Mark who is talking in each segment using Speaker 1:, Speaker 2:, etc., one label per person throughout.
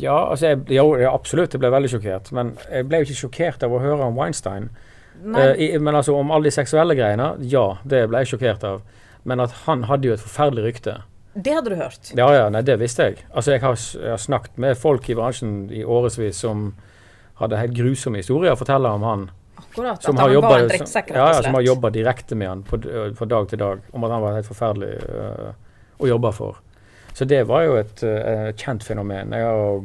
Speaker 1: Ja, altså, jeg, ja, absolutt, jeg ble veldig sjokkert. Men jeg ble jo ikke sjokkert av å høre om Weinstein. Eh, i, men altså om alle de seksuelle greiene, ja, det ble jeg sjokkert av. Men at han hadde jo et forferdelig rykte.
Speaker 2: det hadde du hørt.
Speaker 1: Ja, ja, nei, det visste jeg. Altså, jeg har, jeg har snakket med folk i bransjen i årevis som hadde helt grusomme historier å fortelle om han.
Speaker 2: Akkurat.
Speaker 1: Som
Speaker 2: at
Speaker 1: har
Speaker 2: han
Speaker 1: jobba
Speaker 2: var en drittsekk, rett og slett.
Speaker 1: ja, som har jobba direkte med han på, fra dag til dag. Om at han var helt forferdelig uh, å jobbe for. Så det var jo et uh, kjent fenomen. Jeg har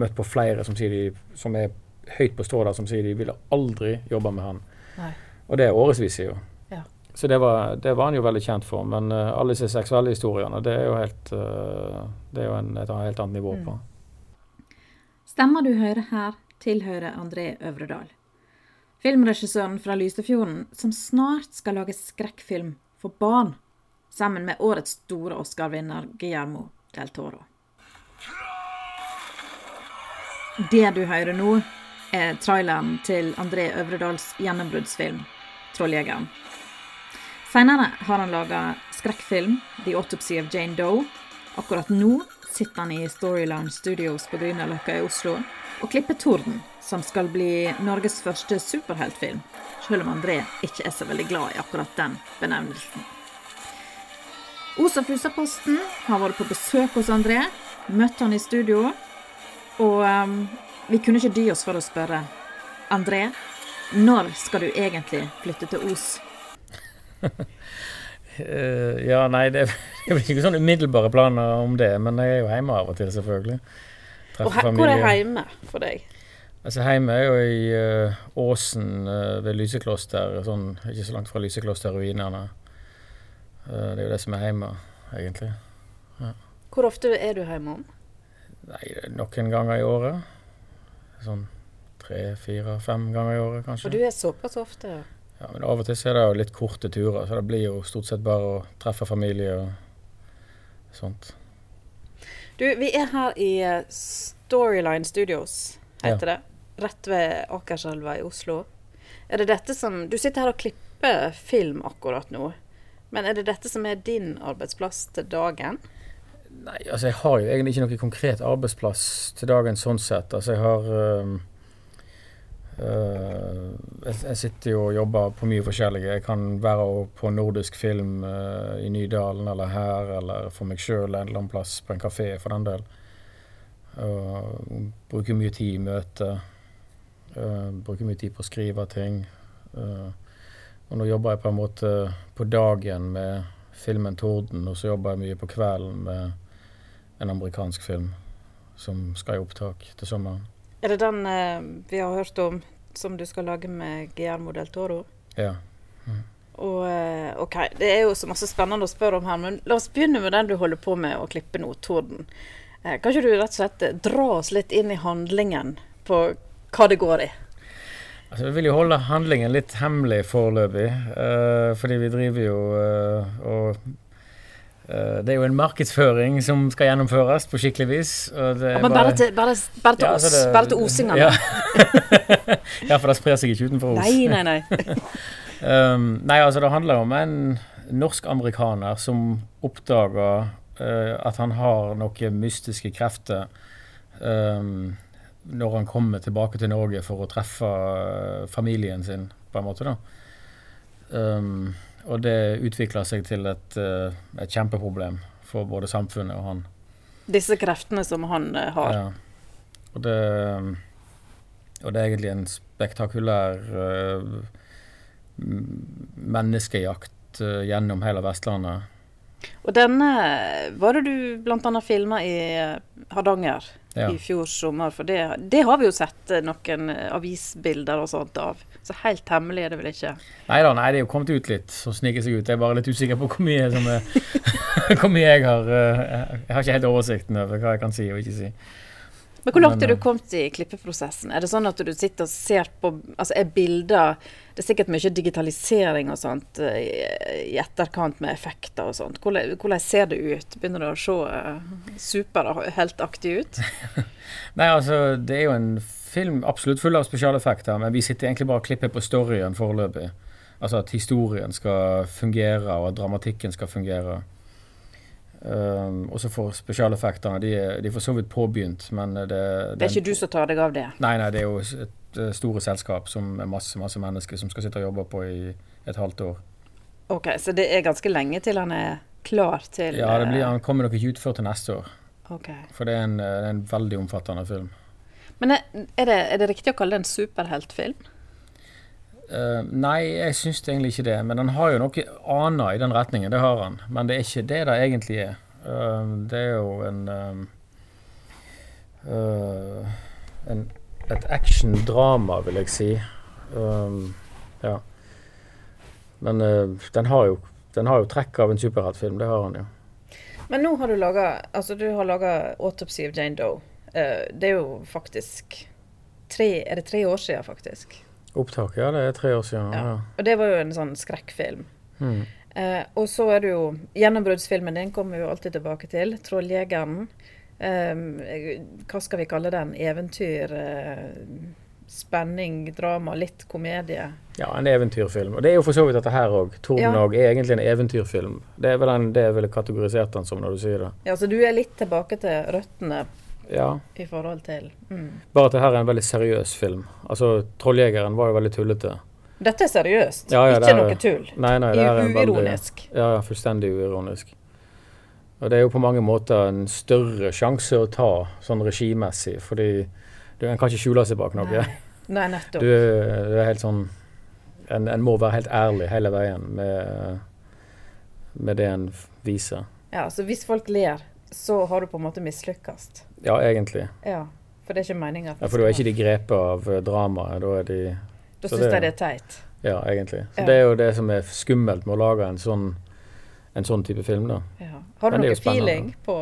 Speaker 1: møtt på flere som, de, som er høyt på strå der, som sier de ville aldri jobbe med han.
Speaker 2: Nei.
Speaker 1: Og det er årevis siden.
Speaker 2: Ja.
Speaker 1: Så det var, det var han jo veldig kjent for. Men uh, alle disse seksuelle historiene, det er jo helt uh, Det er jo en, et helt annet nivå
Speaker 2: Mm.
Speaker 1: på.
Speaker 3: Stemmer du hører her, tilhører André Øvredal. Filmregissøren fra Lysefjorden, som snart skal lage skrekkfilm for barn, sammen med årets store Oscar-vinner Guillermo del Toro. Det du hører nå, er traileren til André Øvredals gjennombruddsfilm 'Trolljegeren'. Senere har han laga skrekkfilm 'The Autopsy of Jane Doe'. Akkurat nå sitter han i Storyline Studios på Grünerløkka i Oslo og klipper 'Torden', som skal bli Norges første superheltfilm, selv om André ikke er så veldig glad i akkurat den benevnelsen. Os og Fusaposten har vært på besøk hos André, møtt han i studio, og um, vi kunne ikke dy oss for å spørre André, når skal du egentlig flytte til Os?
Speaker 1: uh, ja, nei, det, det blir ikke sånn umiddelbare planer om det, men jeg er jo hjemme av og til, selvfølgelig. Treffer
Speaker 2: Og hvor er hjemme for deg?
Speaker 1: Altså Hjemme er jo i uh, Åsen uh, ved Lysekloster, sånn, ikke så langt fra Lysekloster-ruinene. Eh, det er jo det som er hjemme, egentlig.
Speaker 2: Hvor ofte er du hjemme om?
Speaker 1: Nei, noen ganger i året. Sånn tre, fire, fem ganger i året, kanskje.
Speaker 2: Og du er såpass ofte? ja.
Speaker 1: Ja, men Av og til så er det jo litt korte turer, så det blir jo stort sett bare å treffe familie og sånt.
Speaker 2: Du, vi er her i eh, Storyline Studios, heter det. Rett ved Akerselva i Oslo. Er det dette som Du sitter her og klipper film akkurat nå. Men er det dette som er din arbeidsplass til dagen?
Speaker 1: Nei, altså jeg har jo egentlig ikke noe konkret arbeidsplass til dagen sånn sett. Altså jeg har øh, øh, jeg, sitter jo og jobber på mye forskjellig. Jeg kan være på nordisk film øh, i Nydalen eller her, eller for meg sjøl en eller annen plass på en kafé for den del. Uh, bruker mye tid i møte. Uh, bruker mye tid på å skrive ting. øh, og nå jobber jeg på en måte på dagen med filmen 'Torden', og så jobber jeg mye på kvelden med en amerikansk film som skal i opptak til sommeren.
Speaker 2: Er det den eh, vi har hørt om som du skal lage med Guillermo del Toro?
Speaker 1: Ja.
Speaker 2: Og eh, OK, det er jo så masse spennende å spørre om her, men la oss begynne med den du holder på med å klippe nå, Torden. Eh, kan ikke du rett og slett dra oss litt inn i handlingen på hva det går i?
Speaker 1: Altså, vi vil jo holde handlingen litt hemmelig foreløpig, uh, fordi vi driver jo uh, og uh, Det er jo en markedsføring som skal gjennomføres på skikkelig vis.
Speaker 2: Ja, men bare til, bare, bare til
Speaker 1: Ja,
Speaker 2: oss.
Speaker 1: altså det-
Speaker 2: bare til osingene.
Speaker 1: Ja. ja, for det sprer seg ikke utenfor oss.
Speaker 2: Nei, nei, nei.
Speaker 1: Um, nei, altså det handler om en norsk-amerikaner som oppdager at han har noen mystiske krefter um, når han kommer tilbake til Norge for å treffe eh, familien sin, på en måte. da. Um, og det utvikler seg til et, eh, et kjempeproblem for både samfunnet og han.
Speaker 2: Disse kreftene som han eh, har.
Speaker 1: Ja. Og det, og det er egentlig en spektakulær uh, menneskejakt uh, gjennom hele Vestlandet.
Speaker 2: Og denne var det du bl.a. filma i Hardanger
Speaker 1: Ja.
Speaker 2: i fjor sommer. For det, det har vi jo sett eh, noen eh, avisbilder og sånt av. Så helt hemmelig er det vel ikke?
Speaker 1: Nei da, det er jo kommet ut litt, så sniker seg ut. Jeg er bare litt usikker på hvor mye som er Hvor mye jeg har eh, Jeg har ikke helt oversikten over hva jeg kan si og ikke si.
Speaker 2: Men hvor langt er du
Speaker 1: eh,
Speaker 2: kommet i klippeprosessen? Er det sånn at du sitter og ser på Altså er bilder Det er sikkert mye digitalisering og sånt eh, i, i etterkant med effekter og sånt. Hvordan, hvordan ser det ut? Begynner det å se uh, superheltaktig ut?
Speaker 1: Nei, altså, det er jo en film absolutt full av spesialeffekter, men vi sitter egentlig bare og klipper på storyen foreløpig. Altså at historien skal fungere, og at dramatikken skal fungere. Um, og så for spesialeffektene, de, de er for så vidt påbegynt, men det,
Speaker 2: Det er ikke du som tar deg av det?
Speaker 1: Nei, nei, det er jo et eh, store selskap som er masse, masse mennesker som skal sitte og jobbe på i et halvt år.
Speaker 2: Ok, Så det er ganske lenge til han er klar til
Speaker 1: Ja, det blir,
Speaker 2: eh,
Speaker 1: Han kommer nok ikke ut før til neste år,
Speaker 2: Okay.
Speaker 1: for det er en, eh, det er en veldig omfattende film.
Speaker 2: Men er det, er det riktig å kalle det en superheltfilm?
Speaker 1: Eh, nei, jeg syns egentlig ikke det. Men han har jo noe annet i den retningen. Det har han. Men det er ikke det det egentlig er. Uh, det er jo en eh, en, Et action-drama, vil jeg si. Ja. Men den har jo den har jo trekk av en superheltfilm. Det har han jo.
Speaker 2: Men nå har du laga altså du har laget 'Autopsy of Jane Doe'. Det er jo faktisk tre, Er det tre år siden, faktisk?
Speaker 1: Opptak, ja. Det er tre år siden.
Speaker 2: Ja.
Speaker 1: Ja.
Speaker 2: Og det var jo en sånn skrekkfilm.
Speaker 1: Mm.
Speaker 2: Eh, og så er det jo Gjennombruddsfilmen din kommer vi jo alltid tilbake til. 'Trolljegeren'. Eh, hva skal vi kalle den? Eventyr, eh, spenning, drama, litt komedie.
Speaker 1: Ja, en eventyrfilm. Og det er jo for så vidt dette her òg.
Speaker 2: Ja.
Speaker 1: Er egentlig en eventyrfilm. Det er vel den, det jeg ville kategorisert den som når du sier det.
Speaker 2: Ja, så du er litt tilbake til røttene
Speaker 1: Ja,
Speaker 2: i forhold til mm.
Speaker 1: Bare at det her er en veldig seriøs film. Altså, 'Trolljegeren' var jo veldig tullete.
Speaker 2: Dette er seriøst,
Speaker 1: Ja, ja,
Speaker 2: ikke
Speaker 1: er
Speaker 2: noe tull.
Speaker 1: Nei, nei, det er veldig
Speaker 2: Uironisk.
Speaker 1: Ja, ja, fullstendig uironisk. Og det er jo på mange måter en større sjanse å ta sånn regimessig, fordi du, en kan ikke skjule seg bak noe.
Speaker 2: Nei. Nei, nettopp.
Speaker 1: Du, du er helt sånn en, en må være helt ærlig hele veien med, med det en viser.
Speaker 2: Ja, så hvis folk ler, så har du på en måte mislykkes.
Speaker 1: Ja, egentlig.
Speaker 2: Ja, for det er ikke meninga.
Speaker 1: Ja, for da er ikke de grepet av eh, dramaet. Da er de
Speaker 2: Da syns de det er teit.
Speaker 1: Ja, egentlig. Så
Speaker 2: Ja.
Speaker 1: det er jo det som er skummelt med å lage en sånn, en sånn type film, da.
Speaker 2: Ja. Har du noe feeling på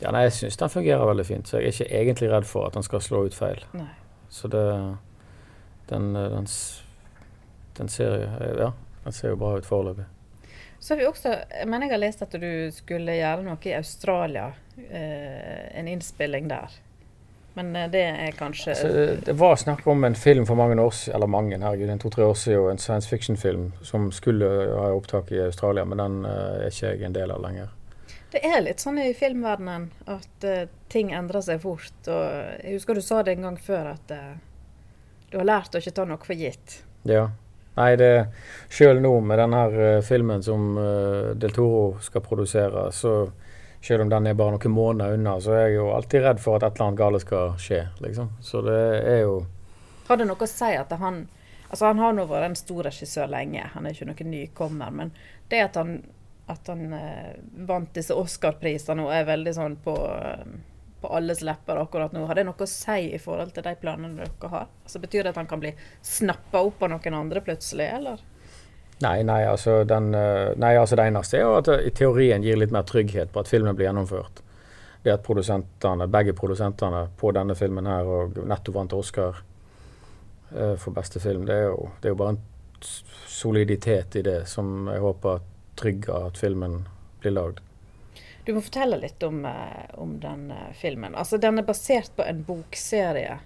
Speaker 1: Ja, nei, jeg syns den fungerer veldig fint, så jeg er ikke egentlig redd for at den skal slå ut feil.
Speaker 2: Nei.
Speaker 1: Så det Den, eh, den, den ser Ja, den ser jo bra ut foreløpig.
Speaker 2: Så har vi også Jeg mener jeg har lest at du skulle gjøre noe i Australia. Eh, en innspilling der. Men eh, det er kanskje
Speaker 1: Altså, det, var snakk om en film for mange år siden, eller mange, herregud, en to-tre år siden, en science fiction-film som skulle ha opptak i Australia, men den eh, er ikke jeg en del av lenger.
Speaker 2: Det er litt sånn i filmverdenen at uh, ting endrer seg fort. Og jeg husker du sa det en gang før at uh, du har lært å ikke ta noe for gitt.
Speaker 1: Ja. Nei, det Sjøl nå med denne her, eh, filmen som uh, Del Toro skal produsere, så selv om den er bare noen måneder unna, så er jeg jo alltid redd for at et eller annet galt skal skje, liksom. Så det er jo
Speaker 2: Har det noe å si at han Altså, han har nå vært en stor regissør lenge, han er ikke noen nykommer. Men det at han, at han uh, vant disse Oscar-prisene og er veldig sånn på, eh, på alles lepper akkurat nå, har det noe å si i forhold til de planene dere har? Altså, Betyr det at han kan bli snappa opp av noen andre plutselig, eller?
Speaker 1: Nei, nei, altså, den, eh, nei, altså det eneste er at det i teorien gir litt mer trygghet på at filmen blir gjennomført. Det at produsentene, begge produsentene på denne filmen her og nettopp vant Oscar eh, for beste film, det er, jo, det er jo bare en soliditet i det som jeg håper trygger at filmen blir lagd.
Speaker 2: Du må fortelle litt om, eh, om den eh, filmen. Altså, Den er basert på en bokserie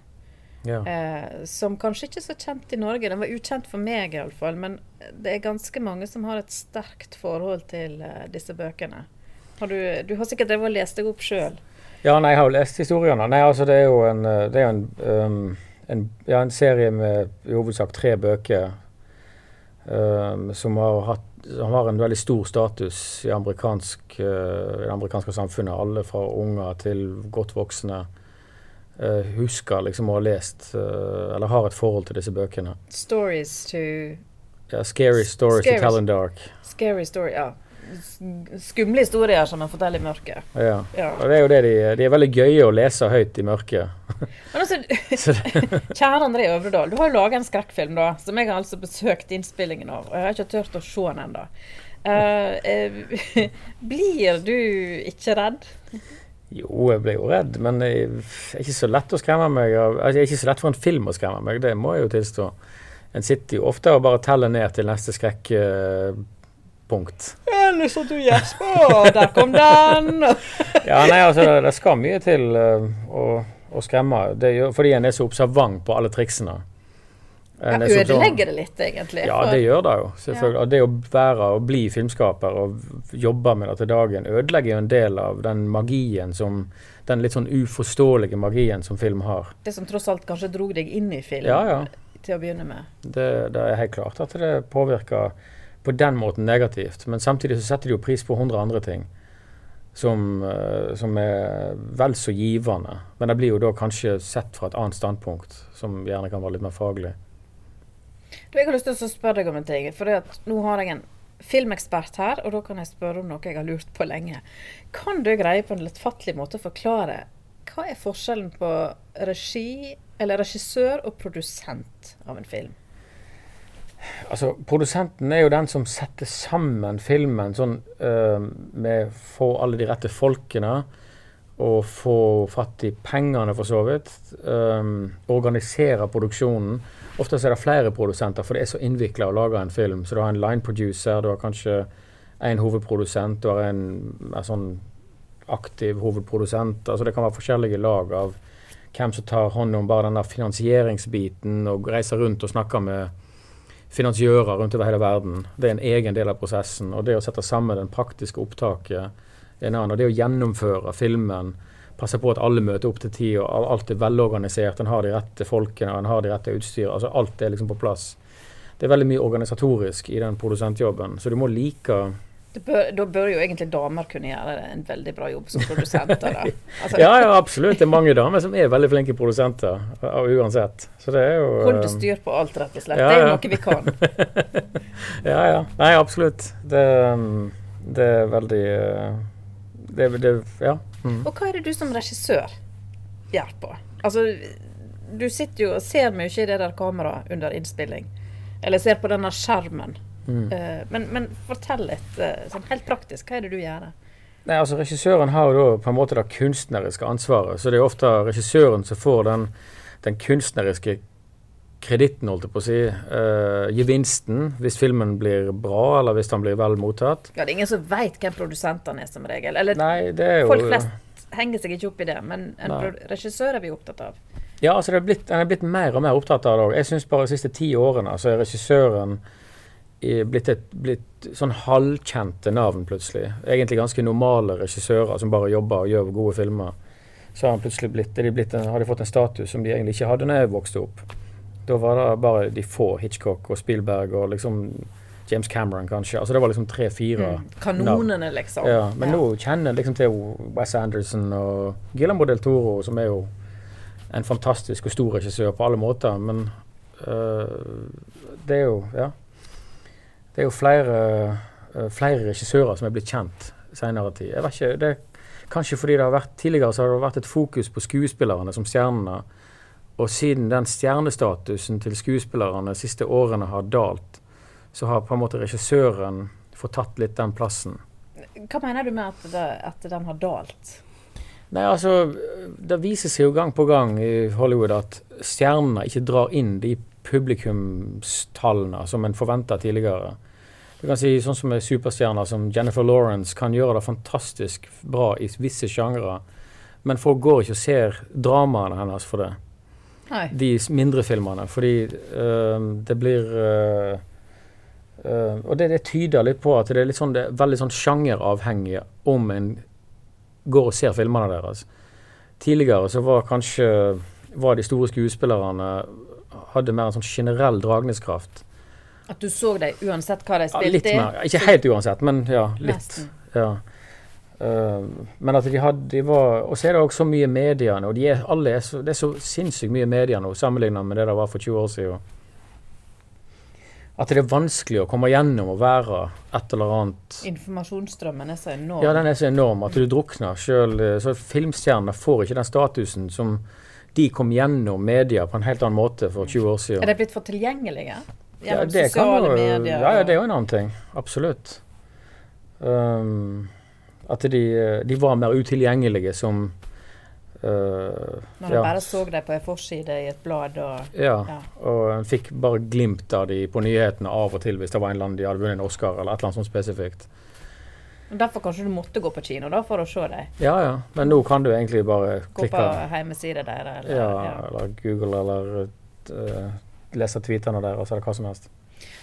Speaker 1: Ja.
Speaker 2: eh, som kanskje ikke er så kjent i Norge. Den var ukjent for meg iallfall, men det er ganske mange som har et sterkt forhold til eh, disse bøkene. Har du, du har sikkert drevet og lest deg opp sjøl.
Speaker 1: Ja, nei, jeg har jo lest historiene. Nei, altså det er jo en, eh, det er en, um, en, ja, en serie med i hovedsak tre bøker um, som, har hatt, som har en veldig stor status i, amerikansk, uh, i det amerikanske samfunnet. Alle fra unger til godt voksne uh, husker liksom å ha lest eh, eller har et forhold til disse bøkene.
Speaker 2: Stories to
Speaker 1: Ja, scary stories
Speaker 2: Scary.
Speaker 1: to tell in dark.
Speaker 2: Scary story, ja. Skumle historier som man forteller i mørket.
Speaker 1: Ja.
Speaker 2: Ja.
Speaker 1: Og det er jo det de, de er veldig gøye å lese høyt i mørket.
Speaker 2: Men altså, kjære André Øvredal, du har jo laga en skrekkfilm da, som jeg har altså besøkt innspillingen av. Og jeg har ikke turt å se den ennå. Eh, eh, blir du ikke redd?
Speaker 1: Jo, jeg ble jo redd, men det er ikke så lett å skremme meg altså, Det er ikke så lett for en film å skremme meg, det må jeg jo tilstå. En sitter jo ofte og bare teller ned til neste skrekkpunkt.
Speaker 2: Eller så du gjesper, der kom den!
Speaker 1: Ja, nei, altså, det, det skal mye til uh, å, å skremme. Det gjør, fordi en er så observant på alle triksene.
Speaker 2: Ja,
Speaker 1: En ja,
Speaker 2: ødelegger det litt, egentlig?
Speaker 1: Ja,
Speaker 2: for-
Speaker 1: det gjør det jo. selvfølgelig. Og Det å være og bli filmskaper og jobbe med det til dagen ødelegger jo en del av den magien som Den litt sånn uforståelige magien som film har.
Speaker 2: Det som tross alt kanskje dro deg inn i film
Speaker 1: Ja, ja.
Speaker 2: til å begynne med.
Speaker 1: Det, det er helt klart at det påvirker på den måten negativt. Men samtidig så setter de jo pris på 100 andre ting som, eh, som er vel så givende. Men det blir jo da kanskje sett fra et annet standpunkt, som gjerne kan være litt mer faglig.
Speaker 2: Du, jeg har lyst til å spørre deg om en ting. For nå har jeg en filmekspert her, og da kan jeg spørre om noe jeg har lurt på lenge. Kan du greie på en lettfattelig måte å forklare hva er forskjellen på regi, eller regissør og produsent av en film?
Speaker 1: Altså, Produsenten er jo den som setter sammen filmen sånn uh, med få alle de rette folkene og få fatt i pengene, for så vidt. Um, organisere produksjonen. Ofte er det flere produsenter, for det er så innvikla å lage en film. Så du har en line producer, du har kanskje en hovedprodusent, du har en, en sånn aktiv hovedprodusent. Altså det kan være forskjellige lag av hvem som tar hånd om bare den der finansieringsbiten og reiser rundt og snakker med finansiører rundt over hele verden. Det er en egen del av prosessen. Og det å sette sammen den praktiske opptaket er en annen. Og det å gjennomføre filmen, passe på at alle møter opp til tid, og alt er velorganisert, en har de rette folkene, en har de rette utstyret. Altså alt er liksom på plass. Det er veldig mye organisatorisk i den produsentjobben, så du må like
Speaker 2: bør, da bør jo egentlig damer kunne gjøre en veldig bra jobb som produsenter. Altså,
Speaker 1: Ja, ja, absolutt. Det er mange damer som er veldig flinke produsenter, uansett. Så det er jo
Speaker 2: Hold
Speaker 1: uh,
Speaker 2: styr på alt, rett og slett.
Speaker 1: Ja,
Speaker 2: det er noe vi kan.
Speaker 1: Ja, ja. Nei, absolutt. Det, um, det er veldig uh, det, det Ja. Mm.
Speaker 2: Og hva er det du som regissør gjør på? Altså, du sitter jo og ser mye i det der kameraet under innspilling. Eller ser på denne skjermen.
Speaker 1: Mm.
Speaker 2: Eh, men, men fortell litt, eh, sånn helt praktisk, hva er det du gjør?
Speaker 1: Nei, altså Regissøren har jo da på en måte det kunstneriske ansvaret. Så det er ofte regissøren som får den, den kunstneriske kreditten, holdt jeg på å si. uh, gevinsten, hvis filmen blir bra, eller hvis den blir vel mottatt.
Speaker 2: Ja, det er ingen som veit hvem produsentene er, som regel. Eller
Speaker 1: Nei, det jo
Speaker 2: folk flest henger seg ikke opp i det, men en regissør er vi opptatt av.
Speaker 1: Ja, altså det er blitt, en er blitt mer og mer opptatt av det òg. Jeg syns bare de siste ti årene så er regissøren blitt et blitt sånn halvkjente navn plutselig. Egentlig ganske normale regissører som bare jobber og gjør gode filmer. Så har, blitt, de blitt en, har de fått en status som de egentlig ikke hadde da jeg vokste opp. Da var det bare de få Hitchcock og Spielberg og liksom James Cameron, kanskje. Altså det var liksom tre-fire.
Speaker 2: Mm. Kanonene, liksom.
Speaker 1: Ja, men nå kjenner jeg liksom til Wes Anderson og Guillermo del Toro, som er jo en fantastisk og stor regissør på alle måter. Men øh, det er jo Ja. Det er jo flere, øh, flere regissører som er blitt kjent senere tid. Jeg vet ikke, det Kanskje fordi det har vært tidligere så har det vært et fokus på skuespillerne som stjernene. Og siden den stjernestatusen til skuespillerne de siste årene har dalt, så har på en måte regissøren fått tatt litt den plassen.
Speaker 2: Hva mener du med at, det, at den har dalt?
Speaker 1: Nei, altså, Det viser seg jo gang på gang i Hollywood at stjernene ikke drar inn de publikumstallene som en forventa tidligere. Du kan si sånn som superstjerner som Jennifer Lawrence kan gjøre det fantastisk bra i visse sjangre, men folk går ikke og ser dramaene hennes for det.
Speaker 2: Nei.
Speaker 1: De mindre filmene, fordi øh, det blir øh, øh, Og det, det tyder litt på at det er litt sånn, det er veldig sånn sjangeravhengig om en går og ser filmene deres. Tidligere så var kanskje var de store skuespillerne hadde mer en sånn generell dragningskraft.
Speaker 2: At du så dem uansett hva de spilte?
Speaker 1: Ja,
Speaker 2: litt
Speaker 1: mer. Ikke helt uansett, men ja, litt. Ja. Uh, men at de hadde de var, Og så er det også så mye media nå. de er, alle er så, det er så sinnssykt mye media nå sammenlignet med det det var for 20 år siden. At det er vanskelig å komme gjennom og være et eller annet
Speaker 2: Informasjonsstrømmen er så enorm.
Speaker 1: Ja, den er så enorm at du drukner sjøl. Så filmstjernene får ikke den statusen som de kom gjennom media på en helt annen måte for 20 år siden.
Speaker 2: Er de blitt for tilgjengelige?
Speaker 1: Ja,
Speaker 2: Gjennom
Speaker 1: det kan
Speaker 2: sosiale
Speaker 1: jo-
Speaker 2: medier?
Speaker 1: Ja, ja, det er jo en annen ting. Absolutt. Um, at de, de var mer utilgjengelige som uh,
Speaker 2: Når du
Speaker 1: ja,
Speaker 2: bare så dem på en forside i et blad og
Speaker 1: ja,
Speaker 2: ja.
Speaker 1: og en fikk bare glimt av de på nyhetene av og til hvis det var en land de hadde vunnet en Oscar eller et eller annet sånt spesifikt.
Speaker 2: Derfor kanskje du måtte gå på kino da for å se dem?
Speaker 1: Ja, ja. Men nå kan du egentlig bare
Speaker 2: Gå på
Speaker 1: klikke
Speaker 2: hjemmesida deres? Eller,
Speaker 1: ja,
Speaker 2: ja.
Speaker 1: eller Google eller uh, lese tweetene deres eller hva som helst.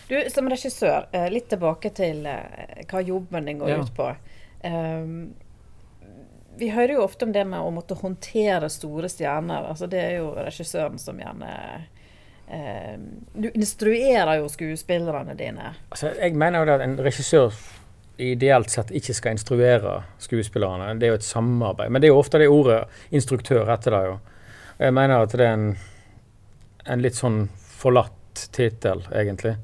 Speaker 2: Du, som regissør, eh, litt tilbake til eh, hva jobben din går
Speaker 1: Ja.
Speaker 2: ut på. Um, vi hører jo ofte om det med å måtte håndtere store stjerner. Altså det er jo regissøren som gjerne eh, Du instruerer jo skuespillerne dine.
Speaker 1: Altså, jeg mener jo at en regissør ideelt sett ikke skal instruere skuespillerne. Det er jo et samarbeid. Men det er jo ofte det ordet instruktør heter det jo. Og jeg mener at det er en, en litt sånn forlatt tittel, egentlig.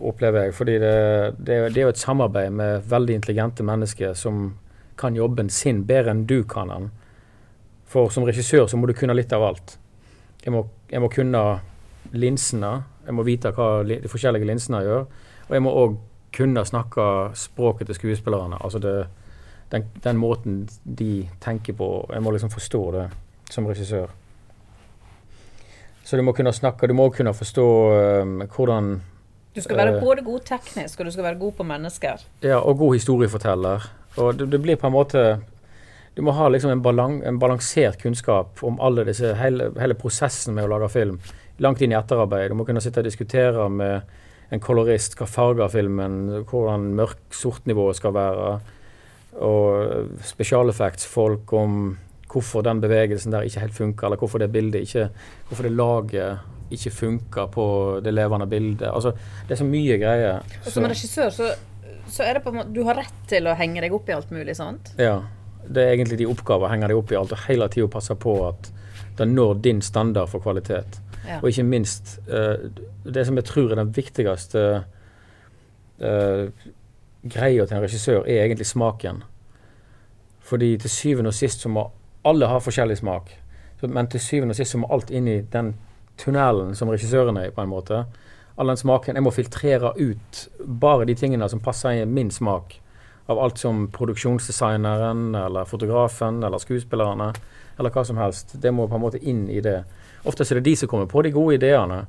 Speaker 1: Opplever jeg. Fordi det, det, det er jo et samarbeid med veldig intelligente mennesker som kan jobben sin bedre enn du kan den. For som regissør så må du kunne litt av alt. Jeg må, jeg må kunne linsene. Jeg må vite hva de forskjellige linsene gjør. Og jeg må òg kunne snakke språket til skuespillerne. Altså det, den, den måten de tenker på. Jeg må liksom forstå det som regissør. Så du må kunne snakke, du må kunne forstå um, hvordan
Speaker 2: Du skal være
Speaker 1: uh,
Speaker 2: både god teknisk, og du skal være god på mennesker.
Speaker 1: Ja, og god historieforteller. Og det, det blir på en måte Du må ha liksom en, balan, en balansert kunnskap om alle disse, hele, hele prosessen med å lage film. Langt inn i etterarbeid. Du må kunne sitte og diskutere med en kolorist hva farger filmen, hvordan mørk-sort-nivået skal være. Og spesialeffektsfolk om hvorfor den bevegelsen der ikke helt funker, eller hvorfor det bildet ikke Hvorfor det laget ikke funker på det levende bildet. Altså, det er så mye greier.
Speaker 2: Og
Speaker 1: Så-
Speaker 2: som regissør så, så er det på en måte Du har rett til å henge deg opp i alt mulig, sant?
Speaker 1: Ja. Det er egentlig de oppgaver henger deg opp i alt, og hele tida passe på at det når din standard for kvalitet.
Speaker 2: Ja.
Speaker 1: Og ikke minst eh, det som jeg tror er den viktigste uh, greia til en regissør, er egentlig smaken. Fordi til syvende og sist så må alle har forskjellig smak. Så, men til syvende og sist så må alt inn i den tunnelen som regissøren er i, på en måte. All den smaken. Jeg må filtrere ut bare de tingene som passer i min smak. Av alt som produksjonsdesigneren, eller fotografen, eller skuespillerne, eller hva som helst. Det må på en måte inn i det. Ofte er det de som kommer på de gode ideene.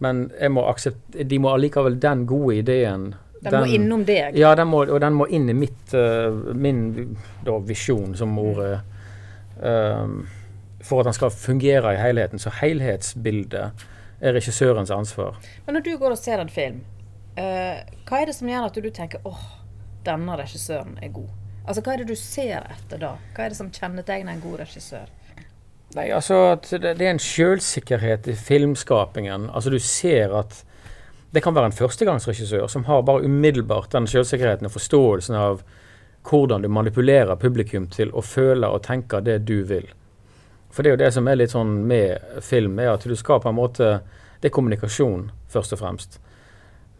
Speaker 1: Men jeg må de må allikevel den gode ideen
Speaker 2: Den må innom deg.
Speaker 1: Ja, den må, og den må inn i mitt, uh, min da, visjon, som ordet for at den skal fungere i helheten. Så helhetsbildet er regissørens ansvar.
Speaker 2: Men når du går og ser en film, uh, hva er det som gjør at du tenker åh, denne regissøren er god? Altså, Hva er det du ser etter da? Hva er det som kjennetegner en god regissør?
Speaker 1: Nei, altså det, er en selvsikkerhet i filmskapingen. Altså du ser at det kan være en førstegangsregissør som har bare umiddelbart den selvsikkerheten og forståelsen av hvordan du manipulerer publikum til å føle og tenke det du vil. For det er jo det som er litt sånn med film, er at du skal på en måte Det er kommunikasjon, først og fremst.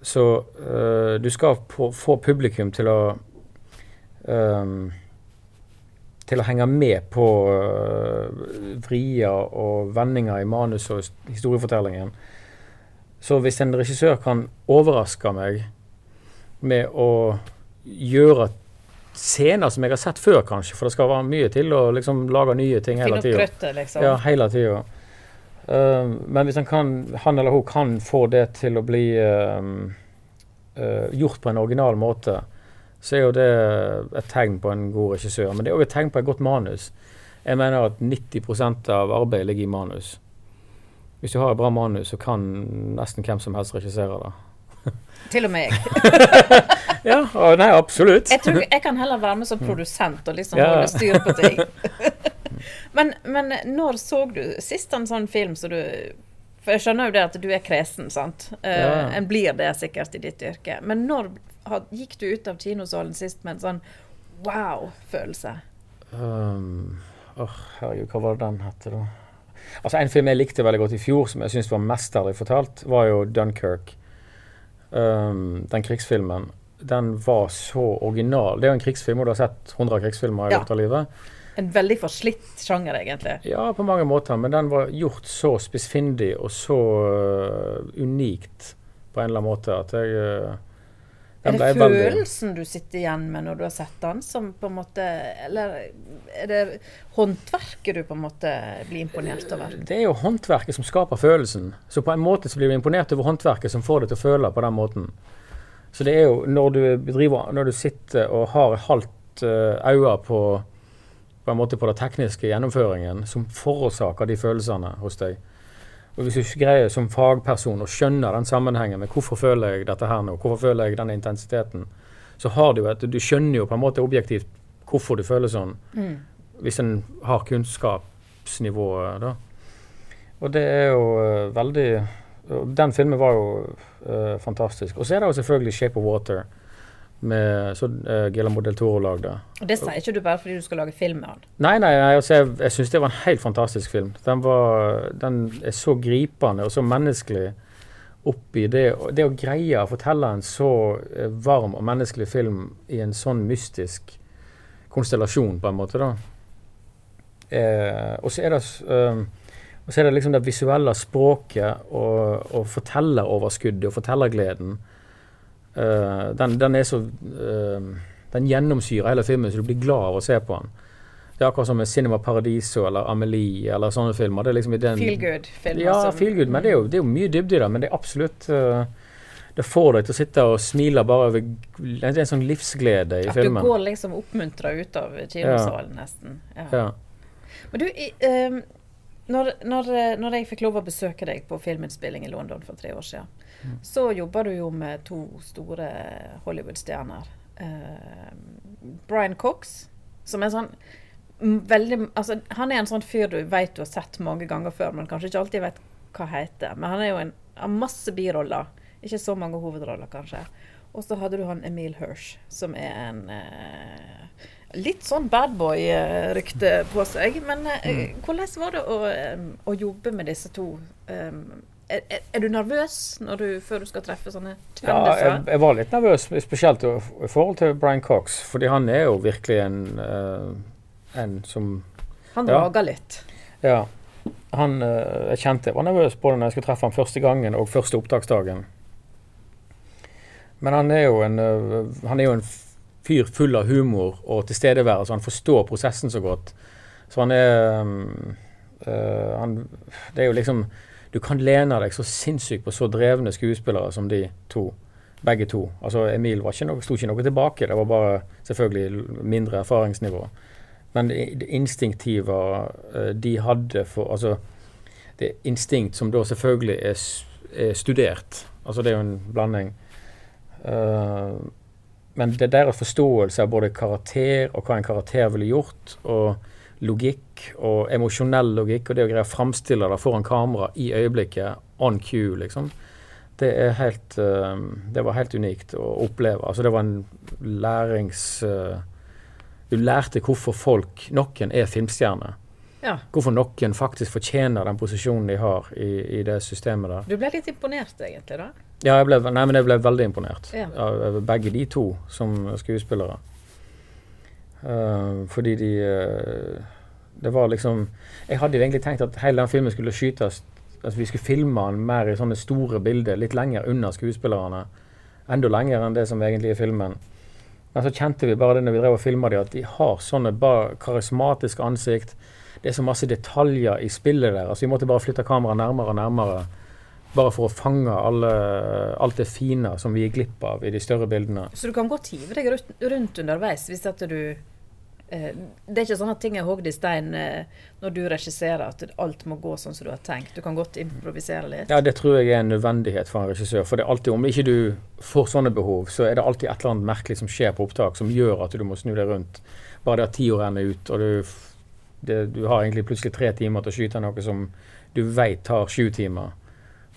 Speaker 1: Så øh, du skal få publikum til å øh, til å henge med på øh, vrier og vendinger i manus og historiefortellingen. Så hvis en regissør kan overraske meg med å gjøre scener som jeg har sett før, kanskje, for det skal være mye til å liksom lage nye ting hele tida.
Speaker 2: liksom.
Speaker 1: Ja, hele tida. men hvis han, kan, han eller hun kan få det til å bli uh, uh, gjort på en original måte, så er jo det et tegn på en god regissør. Men det er òg et tegn på et godt manus. Jeg mener at 90% av arbeidet ligger i manus. Hvis du har et bra manus, så kan nesten hvem som helst regissere det.
Speaker 2: Til og med jeg.
Speaker 1: Ja, og nei, absolutt.
Speaker 2: Jeg, tror, jeg kan heller være med som produsent og liksom
Speaker 1: Ja.
Speaker 2: holde styr på ting. men, men når så du sist en sånn film som du For jeg skjønner jo det at du er kresen, sant. Uh,
Speaker 1: Ja.
Speaker 2: En blir det sikkert i ditt yrke. Men når had, gikk du ut av kinosalen sist med en sånn wow-følelse?
Speaker 1: Um, oh, herregud, hva var det den hette, da? Altså, En film jeg likte veldig godt i fjor, som jeg syns var mesterlig fortalt, var jo Dunkerque. Um, den krigsfilmen. Den var så original. Det er jo en krigsfilm, og du har sett 100 krigsfilmer i løpet av livet.
Speaker 2: En veldig forslitt sjanger, egentlig.
Speaker 1: Ja, på mange måter, men den var gjort så spissfindig og så uh, unikt på en eller annen måte at jeg øh,
Speaker 2: Er det
Speaker 1: følelsen veldig-
Speaker 2: du sitter igjen med når du har sett den, som på en måte Eller er det håndverket du på en måte blir imponert over?
Speaker 1: Det er jo håndverket som skaper følelsen. Så på en måte så blir du imponert over håndverket som får deg til å føle på den måten. Så det er jo når du bedriver Når du sitter og har halvt øye på på måte på den tekniske gjennomføringen som forårsaker de følelsene hos deg. Og hvis du ikke greier som fagperson å skjønne den sammenhengen med hvorfor føler jeg dette her nå, hvorfor føler jeg denne intensiteten, så har du et Du skjønner jo på en måte objektivt hvorfor du føler sånn,
Speaker 2: Mm.
Speaker 1: hvis en har kunnskapsnivået, da. Og det er jo eh, veldig Den filmen var jo uh, fantastisk. Og så er det jo selvfølgelig 'Shape of Water', med, så uh, Guillermo del Toro lagde.
Speaker 2: Og det sier ikke du bare fordi du skal lage film med han.
Speaker 1: Nei, nei, altså jeg, jeg syns det var en helt fantastisk film. Den, var, den er så gripende og så menneskelig oppi det, det å greie å fortelle en så eh, varm og menneskelig film i en sånn mystisk konstellasjon, på en måte, da. Eh, og så er det eh, og så er det liksom det visuelle språket og, og fortelleroverskuddet og fortellergleden. Eh, den, den er så uh, Den gjennomsyrer hele filmen, så du blir glad av å se på den. Det er akkurat som med Cinema Paradiso eller Amelie eller sånne filmer. Det er liksom i den,
Speaker 2: Feel good-filmer.
Speaker 1: ja,
Speaker 2: som-
Speaker 1: feel good, men det er jo, det er jo mye dybde i det. Men det er absolutt uh, Det får deg til å sitte og smile bare over Det er en sånn livsglede i
Speaker 2: At du går liksom oppmuntra ut av kinosalen, nesten. Ja.
Speaker 1: Ja.
Speaker 2: Men du, i, ehm, når, når, når jeg fikk lov å besøke deg på filminnspilling i London for tre år siden. Så jobber du jo med to store Hollywood-stjerner. Uh, Brian Cox, som er sånn veldig altså, Han er en sånn fyr du vet du har sett mange ganger før, men kanskje ikke alltid vet hva heter. Men han er jo en, har masse biroller. Ikke så mange hovedroller, kanskje. Og så hadde du han Emil Hirsch, som er en uh, litt sånn badboy-rykte på seg. Men eh, hvordan var det å, um, å jobbe med disse to? Um, er, er- du nervøs du, før du skal treffe sånne
Speaker 1: Ja, jeg, jeg var litt nervøs, spesielt i forhold til Brian Cox. Fordi han er jo virkelig en, uh, en som
Speaker 2: Han
Speaker 1: ja.
Speaker 2: rager litt.
Speaker 1: Ja. Han uh, jeg kjente jeg var nervøs både når jeg skulle treffe ham første gangen og første opptaksdagen. Men han er jo en, uh, han er jo en fyr full av humor og tilstedeværelse. Han forstår prosessen så godt. Så han er um, han, Det er jo liksom Du kan lene deg så sinnssykt på så drevne skuespillere som de to. Begge to. Altså Emil var ikke noe, sto ikke noe tilbake. Det var bare selvfølgelig mindre erfaringsnivå. Men det, det instinktive eh, de hadde for Altså det instinkt som da selvfølgelig er, er studert. Altså det er jo en blanding. Uh, men det deres forståelse av både karakter og hva en karakter ville gjort, og logikk og emosjonell logikk, og det å greie å framstille det foran kamera i øyeblikket, on cue, liksom, det er helt eh, Det var helt unikt å oppleve. Altså det var en lærings... eh, du lærte hvorfor folk, noen er filmstjerner.
Speaker 2: Ja.
Speaker 1: Hvorfor noen faktisk fortjener den posisjonen de har i, i det systemet der.
Speaker 2: Du ble litt imponert, egentlig, da?
Speaker 1: Ja, jeg ble, nei, men jeg ble veldig imponert
Speaker 2: Ja.
Speaker 1: av av begge de to som skuespillere. Eh, fordi de uh, Det var liksom Jeg hadde jo egentlig tenkt at hele den filmen skulle skytes At vi skulle filme den mer i sånne store bilder, litt lenger unna skuespillerne. Enda lenger enn det som egentlig er filmen. Men så kjente vi bare det når vi drev og filma dem, at de har sånne bare karismatiske ansikt. Det er så masse detaljer i spillet der. Altså, vi måtte bare flytte kameraet nærmere og nærmere. Bare for å fange alle, alt det fine som vi gikk glipp av i de større bildene.
Speaker 2: Så du kan godt hive deg rundt, underveis hvis at du eh, Det er ikke sånn at ting er hogd i stein eh, når du regisserer, at alt må gå sånn som du har tenkt. Du kan godt improvisere litt.
Speaker 1: Ja, Det tror jeg er en nødvendighet for en regissør. For det er alltid, om ikke du får sånne behov, så er det alltid et eller annet merkelig som skjer på opptak, som gjør at du må snu deg rundt. Bare det at tida renner ut, og du, det, du har egentlig plutselig tre timer til å skyte noe som du veit tar sju timer,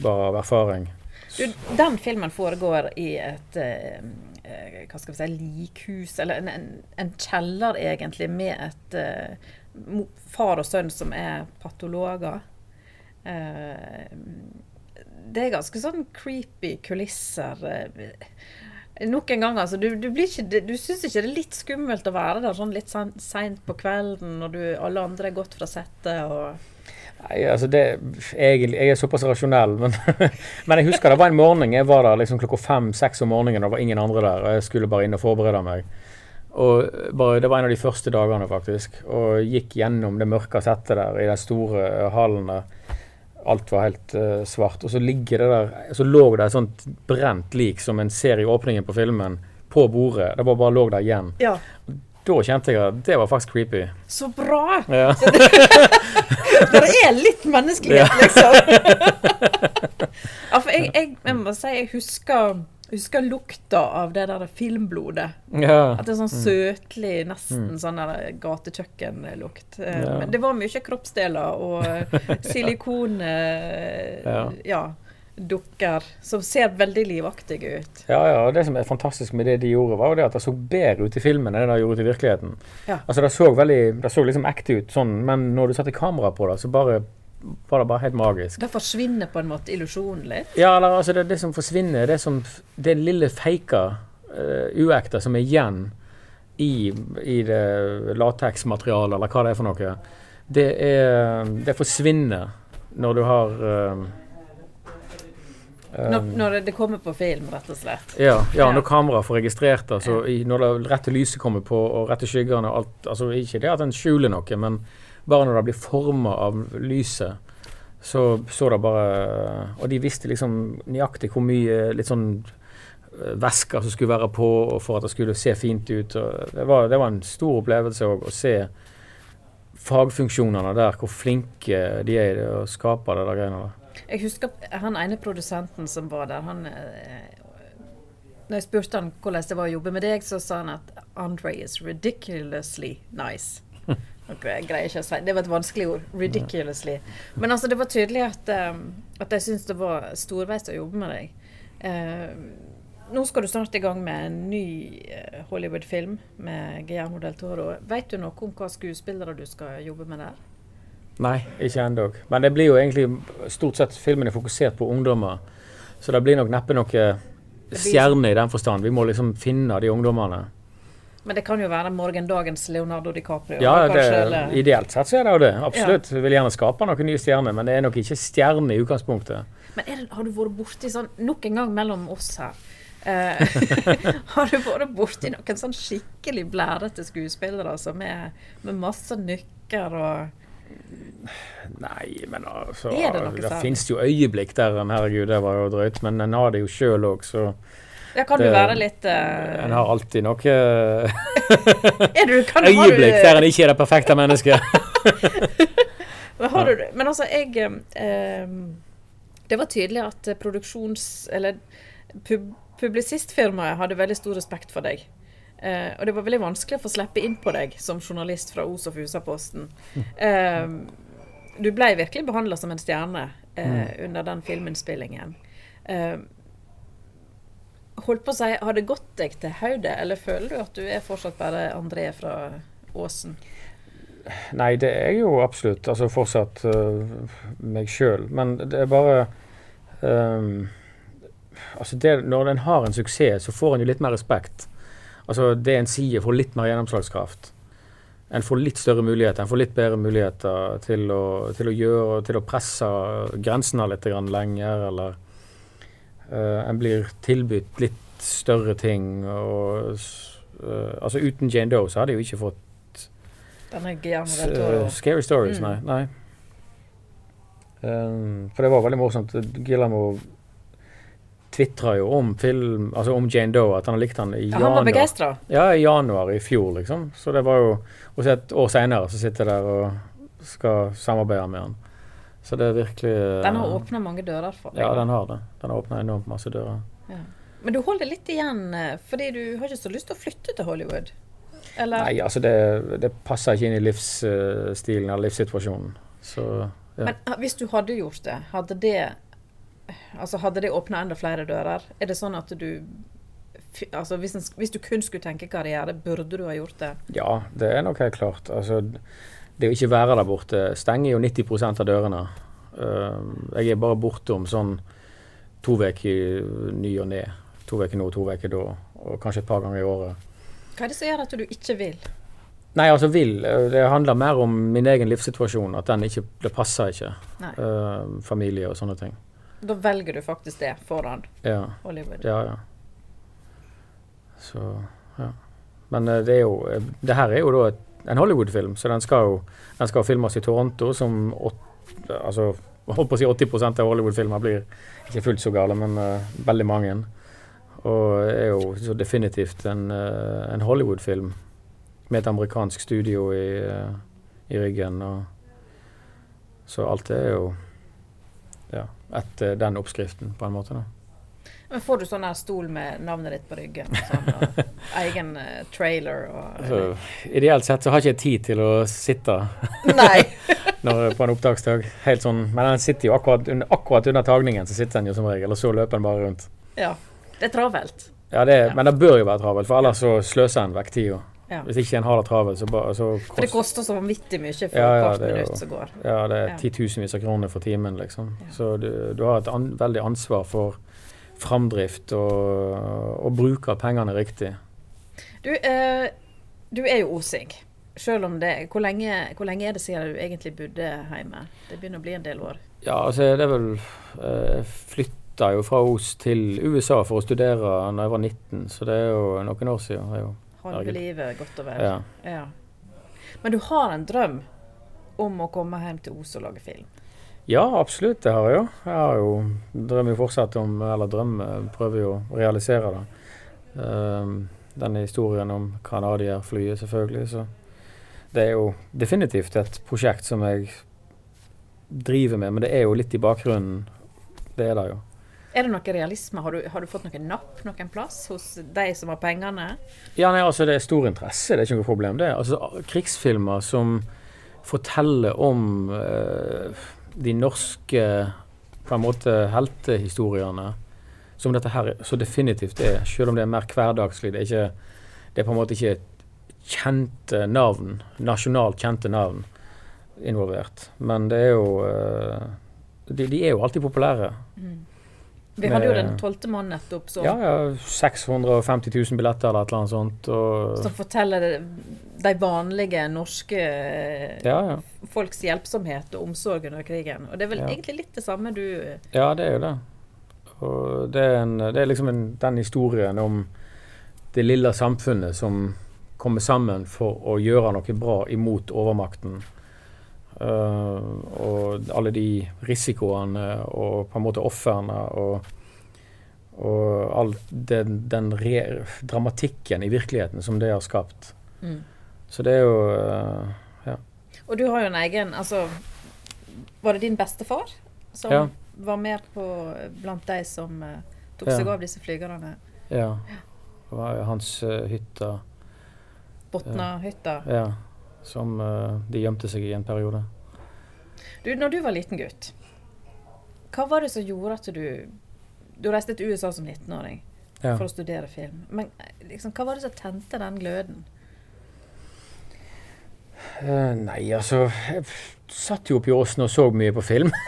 Speaker 1: bare av erfaring.
Speaker 2: Du, den filmen foregår i et eh, eh, hva skal vi si, likhus, eller en, en, en kjeller egentlig, med et eh, far og sønn som er patologer. Eh, det er ganske sånn creepy kulisser. eh. Nok en gang, altså. Du, du, ikke, du syns ikke det er litt skummelt å være der sånn litt seint på kvelden når du, alle andre er gått fra settet og
Speaker 1: Nei, altså det, egentlig, Jeg er såpass rasjonell, men, men jeg husker det var en morgen jeg var der liksom klokka fem-seks om morgenen, og det var ingen andre der. og Jeg skulle bare inn og forberede meg. Og bare, Det var en av de første dagene, faktisk. Og gikk gjennom det mørke settet der i den store hallen der. Alt var helt uh, svart. Og så ligger det der, så lå det et sånt brent lik som en ser i åpningen på filmen, på bordet. Det bare, bare lå der igjen.
Speaker 2: Ja.
Speaker 1: Da kjente jeg at det var faktisk creepy.
Speaker 2: Så bra!
Speaker 1: Ja.
Speaker 2: Det er litt menneskelighet, liksom. ja, for jeg, jeg, jeg må si jeg husker, husker lukta av det der filmblodet.
Speaker 1: ja.
Speaker 2: At det er sånn søtlig, nesten sånn der gatekjøkkenlukt.
Speaker 1: Ja.
Speaker 2: Men det var mye kroppsdeler og eh, silikon eh,
Speaker 1: Ja.
Speaker 2: Dukker som ser veldig livaktige ut.
Speaker 1: Ja, ja, og Det som er fantastisk med det de gjorde, var det at det så bedre ut i filmen enn det de gjorde ut i virkeligheten.
Speaker 2: Ja.
Speaker 1: Altså Det så veldig, det så liksom ekte ut, sånn, men når du satte kamera på det, så bare, var det bare helt magisk.
Speaker 2: Det forsvinner på en måte illusjonen litt.
Speaker 1: Ja, eller altså det, det som forsvinner, det som Det lille feika, uh, uekte som er igjen i, i det lateksmaterialet, eller hva det er for noe, det, er, det forsvinner når du har eh,
Speaker 2: Når,
Speaker 1: um,
Speaker 2: når det kommer på film, rett og slett.
Speaker 1: Ja, ja, når kameraet får registrert det, Altså, når det rette lyset kommer på, og rette skyggene og alt altså Ikke det at en skjuler noe, men bare når det blir forma av lyset, så så det bare Og de visste liksom nøyaktig hvor mye litt sånn eh, væsker som skulle være på og for at det skulle se fint ut. Det, var, det var en stor opplevelse òg å se fagfunksjonene der, hvor flinke de er i det å skape det der greiene der.
Speaker 2: Jeg husker han ene produsenten som var der, han eh, Når jeg spurte han hvordan det var å jobbe med deg, så sa han at Andre is ridiculously nice. Okay, Jeg greier ikke å si Det var et vanskelig ord. Ridiculously. Men altså, det var tydelig at, eh, at jeg syntes det var storveis å jobbe med deg. Uh, nå skal du snart i gang med en ny Hollywood-film med Guillermo del Toro. Vet du noe om hva skuespillere du skal jobbe med der?
Speaker 1: Nei, ikke ennå. Men det blir jo egentlig stort sett filmen er fokusert på ungdommer. Så det blir nok neppe noe stjerne i den forstand. Vi må liksom finne de ungdommene.
Speaker 2: Men det kan jo være morgendagens Leonardo DiCaprio.
Speaker 1: Ja, det,
Speaker 2: kanskje,
Speaker 1: ideelt sett så er det jo det. Absolutt. Vi vil gjerne skape noen nye stjerner, men det er nok ikke stjerne i utgangspunktet.
Speaker 2: Men det, har du vært borti sånn Nok en gang mellom oss her. Uh, har du vært borti noen sånn skikkelig blærete skuespillere som er med masse nykker og
Speaker 1: Nei, men altså
Speaker 2: Er det
Speaker 1: Det, finnes jo øyeblikk der en herregud, det var jo drøyt. Men en har det jo sjøl òg, så
Speaker 2: Ja, kan
Speaker 1: Det-
Speaker 2: du være litt uh...
Speaker 1: en har alltid noe
Speaker 2: du, kan, har du-
Speaker 1: øyeblikk der en ikke er det perfekte mennesket.
Speaker 2: Men, har du, men altså, jeg um, Det var tydelig at eh, produksjons... Eller pub, publisistfirmaet hadde veldig stor respekt for deg. Eh, og det var veldig vanskelig å få slippe inn på deg som journalist fra Os og Fusa-posten. Eh, du ble virkelig behandla som en stjerne eh, under den filminnspillingen. Eh, holdt på å si, Har det gått deg til hodet, eller føler du at du er fortsatt bare André fra Åsen?
Speaker 1: Nei, det er jo absolutt altså fortsatt øh, meg sjøl. Men det er bare um, Altså det, Når en har en suksess, så får en jo litt mer respekt. Altså Det en sier, får litt mer gjennomslagskraft. En får litt større muligheter, en får litt bedre muligheter til å, til å gjøre Til å presse grensene litt lenger, eller uh, En blir tilbudt litt større ting. Og, øh, altså Uten Jane Doe så hadde jeg jo ikke fått eh, Scary Stories,
Speaker 2: Mm.
Speaker 1: nei. nei. Um, for det var veldig morsomt. Guillermo tvitra jo om film, altså om Jane Doe, at han likte den i
Speaker 2: Ja, han var
Speaker 1: januar.
Speaker 2: begeistra.
Speaker 1: Ja, i januar i fjor, liksom. Så det var jo Og så et år seinere så sitter jeg der og skal samarbeide med han. Så det er virkelig eh,
Speaker 2: Den har åpna mange dører for deg.
Speaker 1: Ja, den har det. Den har åpna enormt masse dører.
Speaker 2: Men du holder litt igjen, eh, fordi du har ikke så lyst til å flytte til Hollywood? Eller?
Speaker 1: Nei, altså det, det passer ikke inn i livsstilen eller livssituasjonen. Så ja.
Speaker 2: Men hvis du hadde gjort det, hadde det Altså hadde det åpna enda flere dører? Er det sånn at du Altså hvis, en, hvis du kun skulle tenke karriere, burde du ha gjort det?
Speaker 1: Ja, det er nok helt klart. Altså, det å ikke være der borte stenger jo 90% av dørene. Uh, jeg er bare borte om sånn to uker ny og ned. To uker nå, to uker da, og kanskje et par ganger i året.
Speaker 2: Hva er det som gjør at du ikke vil?
Speaker 1: Nei, altså vil. eh, Det handler mer om min egen livssituasjon. At den ikke Det passer ikke. Uh, familie og sånne ting.
Speaker 2: Da velger du faktisk det foran
Speaker 1: Ja.
Speaker 2: Hollywood.
Speaker 1: Ja, ja. Så, ja. Men eh, det er jo eh, Det her er jo da en Hollywood-film, så den skal jo den skal filmes i Toronto, som åt, altså, holdt på å si 80% av Hollywood-filmer blir ikke fullt så gale, men uh, veldig mange. Og er jo så definitivt en, uh, en Hollywood-film med et amerikansk studio i, uh, i ryggen. Og, så alt er jo etter den oppskriften, på en måte. da.
Speaker 2: Men Får du sånn her stol med navnet ditt på ryggen? Sånn, og egen eh, trailer og
Speaker 1: Så, ideelt sett så har jeg ikke tid til å sitte når, på en opptaksdag. Helt sånn, men den sitter jo akkurat under, akkurat under tagningen, så sitter den jo som regel, og så løper den bare rundt.
Speaker 2: Ja. Det er travelt.
Speaker 1: Ja, det,
Speaker 2: Ja.
Speaker 1: Men det bør jo være travelt, for ellers så sløser en vekk tida.
Speaker 2: Ja.
Speaker 1: Hvis ikke en har det travelt, så, ba, så
Speaker 2: For det koster så vanvittig mye for
Speaker 1: Ja, ja,
Speaker 2: hvert
Speaker 1: er
Speaker 2: minutt som går.
Speaker 1: ja, det er titusenvis av kroner for timen, liksom. Så du, du har et an, veldig ansvar for framdrift og, og bruk av pengene riktig.
Speaker 2: Du, eh, du er jo osing. Selv om det hvor lenge, hvor lenge er det siden du egentlig bodde hjemme? Det begynner å bli en del år.
Speaker 1: Ja, altså det er vel Jeg flytta jo fra Os til USA for å studere da jeg var 19, så det er jo noen år siden. Er jo,
Speaker 2: livet, godt og vel.
Speaker 1: ja.
Speaker 2: Ja. Men du har en drøm om å komme hjem til Os og lage film?
Speaker 1: ja, absolutt, det har jeg jo. Jeg har jo drømmer jo fortsatt om Eller drømmer, prøver jo å realisere det. Um, denne historien om Canadier-flyet, selvfølgelig. Så det er jo definitivt et prosjekt som jeg driver med, men det er jo litt i bakgrunnen. Det er det jo.
Speaker 2: Er det noe realisme? Har du, har du fått noen napp noen plass hos de som har pengene?
Speaker 1: Ja, nei, altså Det er stor interesse, det er ikke noe problem. det. Altså Krigsfilmer som forteller om eh, de norske på en måte heltehistoriene, som dette her så definitivt er, selv om det er mer hverdagslig. Det er, ikke, det er på en måte ikke kjente navn, nasjonalt kjente navn involvert. Men det er jo eh, de, de er jo alltid populære.
Speaker 2: Vi hadde jo Den tolvte måneden nettopp, Så.
Speaker 1: Ja, ja, 650 000 billetter eller et eller annet sånt. Og,
Speaker 2: som forteller de vanlige norske eh,
Speaker 1: ja, ja.
Speaker 2: folks hjelpsomhet og omsorg under krigen. Og det er vel egentlig litt det samme du
Speaker 1: Ja, det er jo det. Og det er, en, det er liksom en, den historien om det lille samfunnet som kommer sammen for å gjøre noe bra imot overmakten. Eh, og alle de risikoene og på en måte ofrene og, og all den, den dramatikken i virkeligheten som det har skapt.
Speaker 2: Mm.
Speaker 1: Så det er jo Ja.
Speaker 2: Og du har jo en egen Altså, var det din bestefar som
Speaker 1: Ja.
Speaker 2: var med på blant de som eh, tok
Speaker 1: Ja.
Speaker 2: seg av disse flygerne?
Speaker 1: Ja. Det var jo hans uh, hytte.
Speaker 2: Botnahytta.
Speaker 1: Ja. Som uh, de gjemte seg i en periode.
Speaker 2: Du, når du var liten gutt, hva var det som gjorde at du Du reiste til USA som 19-åring
Speaker 1: Ja.
Speaker 2: for å studere film. Men eh, liksom, hva var det som tente den gløden?
Speaker 1: Uh, nei, altså Jeg satt jo oppi åsen og så mye på film.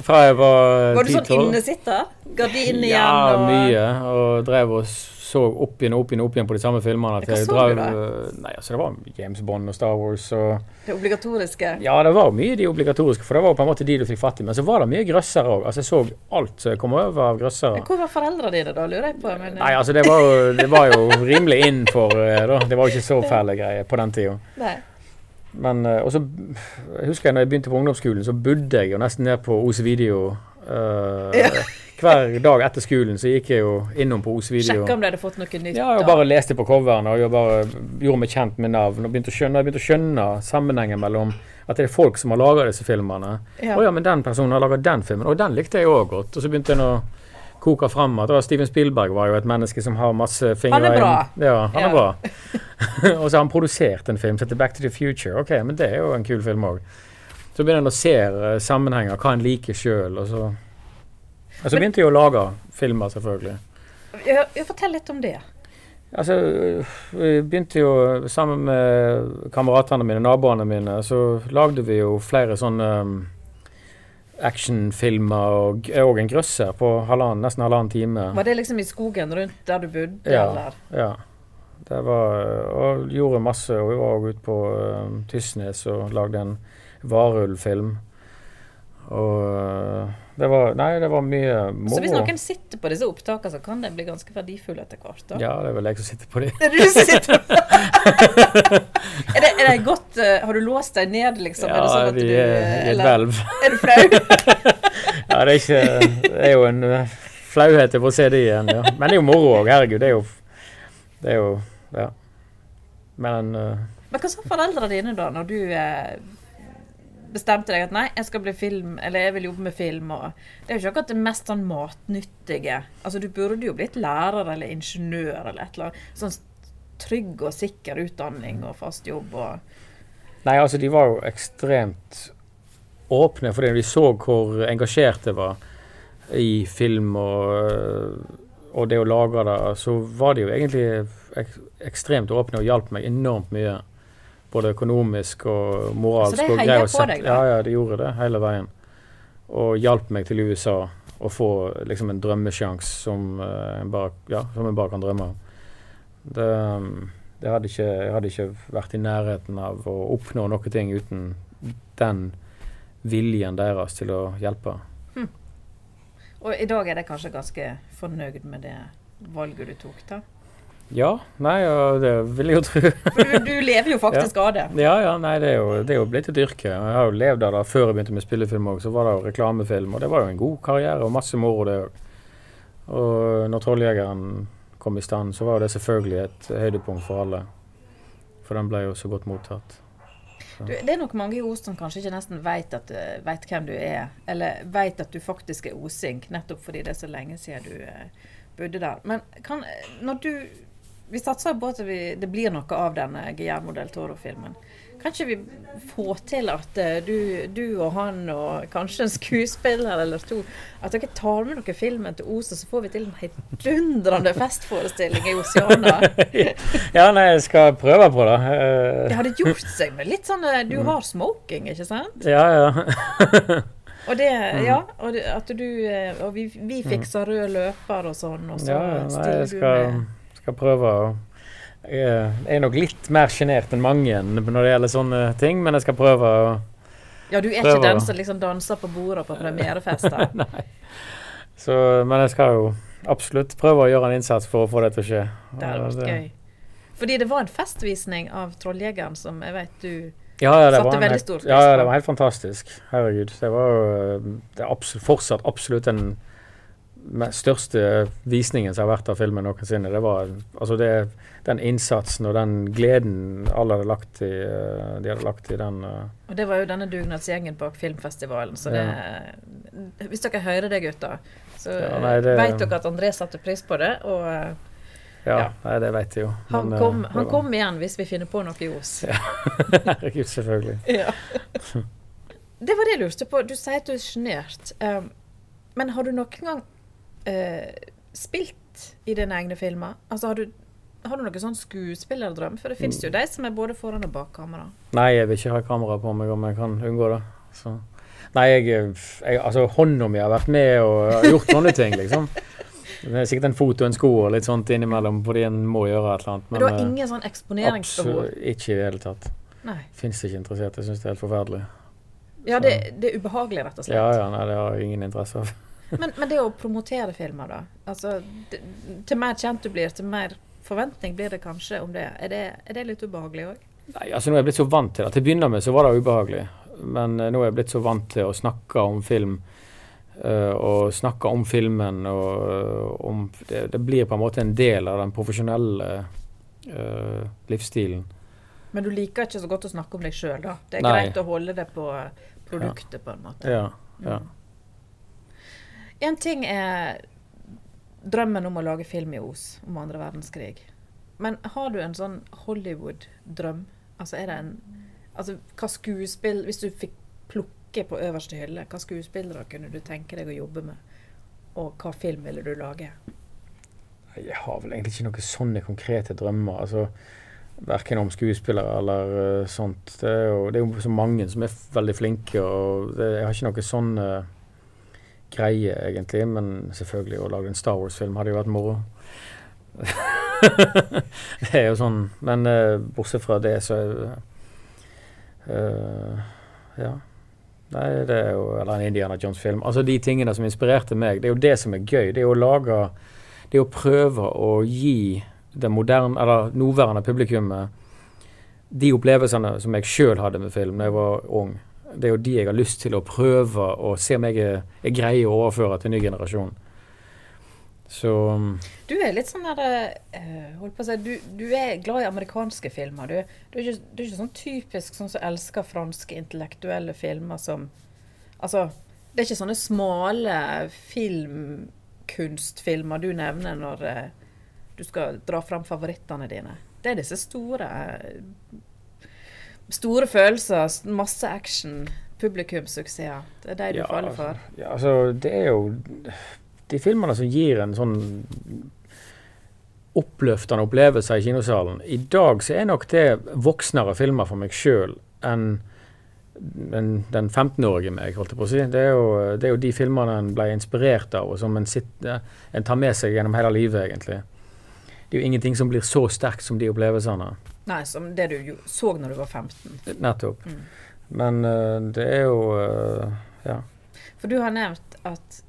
Speaker 1: Fra jeg var
Speaker 2: Var du sånn
Speaker 1: 10-12.
Speaker 2: innesitter? Gardin igjen?
Speaker 1: Ja, mye. Og drev og så opp igjen og opp igjen opp igjen på de samme filmene.
Speaker 2: Hva så du da?
Speaker 1: eh, Nei, altså Det var James Bond og Star Wars og
Speaker 2: det obligatoriske?
Speaker 1: Ja, det var mye de obligatoriske, for det var på en måte de du fikk fatt i. Men så var det mye grøssere òg. Altså, jeg så alt som kom over av grøssere.
Speaker 2: Hvor var foreldrene dine da, lurer jeg på? Men,
Speaker 1: Nei, altså det var, jo, det var jo rimelig inn for eh, da. Det var jo ikke så fæle greier på den tida. Men eh, og så husker jeg når jeg begynte på ungdomsskolen, så bodde jeg jo nesten ned på Os Video. Uh,
Speaker 2: Ja.
Speaker 1: Hver dag etter skolen så gikk jeg jo innom på Os Video.
Speaker 2: Sjekka om de hadde fått noe nytt?
Speaker 1: Ja, og bare leste på coverne og bare gjorde meg kjent med navn. Og begynte å skjønne, begynte å skjønne sammenhengen mellom at det er folk som har laga disse filmene.
Speaker 2: Ja.
Speaker 1: Å ja, men den personen har laga den filmen, og den likte jeg òg godt. Og så begynte en å koke fram at Steven Spielberg var jo et menneske som har masse fingre
Speaker 2: Han er bra.
Speaker 1: inn- Ja, han
Speaker 2: Ja.
Speaker 1: er bra. og så har han produsert en film som heter Back to the Future. Ok, men det er jo en kul film òg. Så begynner en å se eh, sammenhenger, hva en liker sjøl, og så Og så begynte jeg å lage filmer, selvfølgelig.
Speaker 2: Jeg, jeg fortell litt om det.
Speaker 1: Altså, vi begynte jo sammen med kameratene mine, naboene mine, så lagde vi jo flere sånne um, actionfilmer og, og en grøsser på halvannen, nesten halvannen time.
Speaker 2: Var det liksom i skogen rundt der du bodde,
Speaker 1: Ja.
Speaker 2: eller?
Speaker 1: Ja. Det var, og gjorde masse, og vi var også ute på uh, Tysnes og lagde en varulvfilm. Og uh, det var Nei, det var mye moro.
Speaker 2: Så hvis noen sitter på disse opptakene, så kan de bli ganske verdifulle etter hvert? da?
Speaker 1: Ja, det er vel jeg som sitter på de.
Speaker 2: Er det du sitter er, det, er det godt uh, Har du låst deg ned, liksom? er det
Speaker 1: Ja,
Speaker 2: sånn at vi
Speaker 1: er i et
Speaker 2: eller-
Speaker 1: hvelv.
Speaker 2: Er du flau?
Speaker 1: Ja, det er, ikke, det er jo en uh, flauhet over se det igjen, ja. Men det er jo moro òg, herregud. Det er jo, det er jo ja. Men uh,
Speaker 2: Men hva sa foreldrene dine da, når du eh, bestemte deg at nei, jeg skal bli film, eller jeg vil jobbe med film? og Det er jo ikke akkurat det mest sånn matnyttige. Altså, Du burde jo blitt lærer eller ingeniør eller et eller annet. Sånn trygg og sikker utdanning og fast jobb og
Speaker 1: Nei, altså, de var jo ekstremt åpne, fordi de så hvor engasjert jeg var i film og, og det å lage det, så var de jo egentlig ek ekstremt åpne og hjalp meg enormt mye. Både økonomisk og moralsk.
Speaker 2: Så de
Speaker 1: og
Speaker 2: heier på deg, da?
Speaker 1: Ja, ja, de gjorde det hele veien. Og hjalp meg til USA å få liksom en drømmesjanse som, uh, ja, som en bare kan drømme om. Det, det hadde ikke, jeg hadde ikke vært i nærheten av å oppnå noe ting uten den viljen deres til å hjelpe.
Speaker 2: Og i dag er de kanskje ganske fornøyd med det valget du tok, da?
Speaker 1: Ja, nei, og det vil jeg jo tro.
Speaker 2: Du, du lever jo faktisk av det.
Speaker 1: Ja, ja, nei, det er, jo, det er jo blitt et yrke. Jeg har jo levd av det før jeg begynte med spillefilm òg. Så var det jo reklamefilm, og det var jo en god karriere og masse moro, det òg. Og når 'Trolljegeren' kom i stand, så var jo det selvfølgelig et høydepunkt for alle. For den ble jo så godt mottatt.
Speaker 2: Du, det er nok mange i Os som kanskje ikke nesten vet, at, eh, vet hvem du er, eller vet at du faktisk er osing, nettopp fordi det er så lenge siden du eh, bodde der. Men kan, når du Vi satser på at vi, det blir noe av denne Guillermo del Toro-filmen. Kan ikke vi få til at eh, du, du og han og kanskje en skuespiller eller to At dere tar med dere filmen til Os, og så får vi til en heidundrende festforestilling i Oceana?
Speaker 1: Ja, nei, jeg skal prøve på det. Eh,
Speaker 2: Det hadde gjort seg med litt sånn eh, Du har smoking, ikke sant?
Speaker 1: Ja, ja.
Speaker 2: Og det,
Speaker 1: Mm.
Speaker 2: ja, og det, du eh, Og vi, vi fikser rød løper og sånn, og så
Speaker 1: ja nei,
Speaker 2: du med
Speaker 1: skal prøve å Jeg er- er nok litt mer sjenert enn mange når det gjelder sånne ting, men jeg skal prøve å
Speaker 2: Ja, du er ikke den som liksom danser på bordet på premierefester.
Speaker 1: Så, men jeg skal jo absolutt prøve å gjøre en innsats for å få det til å skje.
Speaker 2: Det hadde vært gøy. Fordi det var en festvisning av Trolljegeren som jeg vet du
Speaker 1: Ja, ja, det var en ja, ja, det var helt fantastisk. Herregud. Det var jo det er absolutt, fortsatt absolutt me- største visningen som har vært av filmen noensinne. Det var altså det, den innsatsen og den gleden alle hadde lagt i, eh, de hadde lagt i den. eh,
Speaker 2: Og det var jo denne dugnadsgjengen bak filmfestivalen, så det Hvis dere hører det, gutter, så
Speaker 1: Ja, nei, det-
Speaker 2: vet dere at André satte pris på det, og eh,
Speaker 1: Ja,
Speaker 2: Ja.
Speaker 1: Nei, det vet jeg jo.
Speaker 2: han,
Speaker 1: Men, eh,
Speaker 2: kom, han
Speaker 1: var-
Speaker 2: kom igjen hvis vi finner på noe i Os.
Speaker 1: Herregud, selvfølgelig.
Speaker 2: Ja. Det var det jeg lurte på. Du sier at du er sjenert. Um, men har du noen gang eh, spilt i dine egne filmer? Altså, har du, har du noen sånn skuespillerdrøm? For det fins
Speaker 1: Mm.
Speaker 2: jo de som er både foran og bak kamera.
Speaker 1: Nei, jeg vil ikke ha kamera på meg om jeg kan unngå det. Så. Nei, jeg, jeg Altså, hånda mi har vært med og gjort sånne ting, liksom. Det er sikkert en fot og en sko og litt sånt innimellom fordi en må gjøre et eller annet.
Speaker 2: Men, du har
Speaker 1: eh,
Speaker 2: ingen sånn eksponeringsbehov?
Speaker 1: absolutt ikke i det hele tatt. Fins ikke interessert. Jeg syns det er helt forferdelig.
Speaker 2: Ja, det, det er ubehagelig, rett og slett.
Speaker 1: Ja, ja, nei, det har jeg ingen interesse av.
Speaker 2: Men, men det å promotere filmer, da? Altså, det, til mer kjent du blir, til mer forventning blir det kanskje om det. Er det, er det litt ubehagelig òg?
Speaker 1: Nei, altså Nå er jeg blitt så vant til det. Til å begynne med så var det ubehagelig. Men eh, nå er jeg blitt så vant til å snakke om film. Uh, og snakke om filmen og om det, det blir på en måte en del av den profesjonelle livsstilen.
Speaker 2: Men du liker ikke så godt å snakke om deg sjøl, da? Det er
Speaker 1: Nei.
Speaker 2: greit å holde det på produktet, på en måte.
Speaker 1: Ja, ja.
Speaker 2: En ting er drømmen om å lage film i Os om andre verdenskrig. Men har du en sånn Hollywood-drøm? Altså er det en Altså hva skuespill Hvis du fikk plukke på øverste hylle, hva skuespillere kunne du tenke deg å jobbe med? Og hva film ville du lage?
Speaker 1: Jeg har vel egentlig ikke noen sånne konkrete drømmer. altså Verken om skuespillere eller uh, sånt. Det er, jo, det er jo så mange som er veldig flinke, og det, jeg har ikke noe sånn eh, greie, egentlig. Men selvfølgelig, å lage en Star Wars-film hadde jo vært moro. det er jo sånn. Men eh, bortsett fra det, så er uh, Ja. Nei, det er jo Eller en Indiana Jones-film. Altså de tingene som inspirerte meg. Det er jo det som er gøy. Det er å lage Det er å prøve å gi det moderne, eller nåværende publikummet de opplevelsene som jeg sjøl hadde med film da jeg var ung. Det er jo de jeg har lyst til å prøve å se om jeg, er- jeg greier å overføre til ny generasjon. Så um,
Speaker 2: Du er litt sånn der eh, Holdt på å si du, du er glad i amerikanske filmer. Du, du, er ikke, du er ikke sånn typisk sånn som elsker franske intellektuelle filmer som Altså, det er ikke sånne smale filmkunstfilmer du nevner når eh, du skal dra fram favorittene dine. Det er disse store Store følelser, masse action, publikumssuksesser. Det er de du
Speaker 1: Ja,
Speaker 2: faller for.
Speaker 1: ja, altså, det er jo de filmene som gir en sånn oppløftende opplevelse i kinosalen. I dag så er nok det voksnere filmer for meg sjøl enn den, den 15-årige meg, holdt jeg på å si. Det er, jo, det er jo de filmene en ble inspirert av, og som en, sitter, en tar med seg gjennom hele livet, egentlig. Det er jo ingenting som blir så sterkt som de opplevelsene.
Speaker 2: Nei, som det du så når du var 15.
Speaker 1: Nettopp.
Speaker 2: Mm.
Speaker 1: Men uh, det er jo uh, Ja.
Speaker 2: For du har nevnt at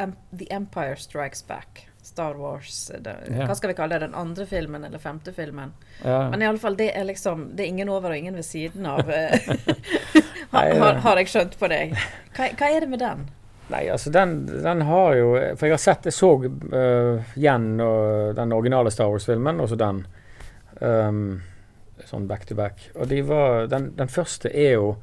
Speaker 2: um, The Empire Strikes Back, Star Wars det,
Speaker 1: Ja.
Speaker 2: Hva skal vi kalle det? Den andre filmen eller femte filmen?
Speaker 1: ja.
Speaker 2: Men i alle fall, det er liksom Det er ingen over og ingen ved siden av. eh, har, har, har jeg skjønt på deg. Hva, hva er det med den?
Speaker 1: Nei, altså den, den har jo For jeg har sett Jeg så uh, igjen uh, den originale Star Wars-filmen, og så den. Um, sånn back to back. Og de var Den, den første er jo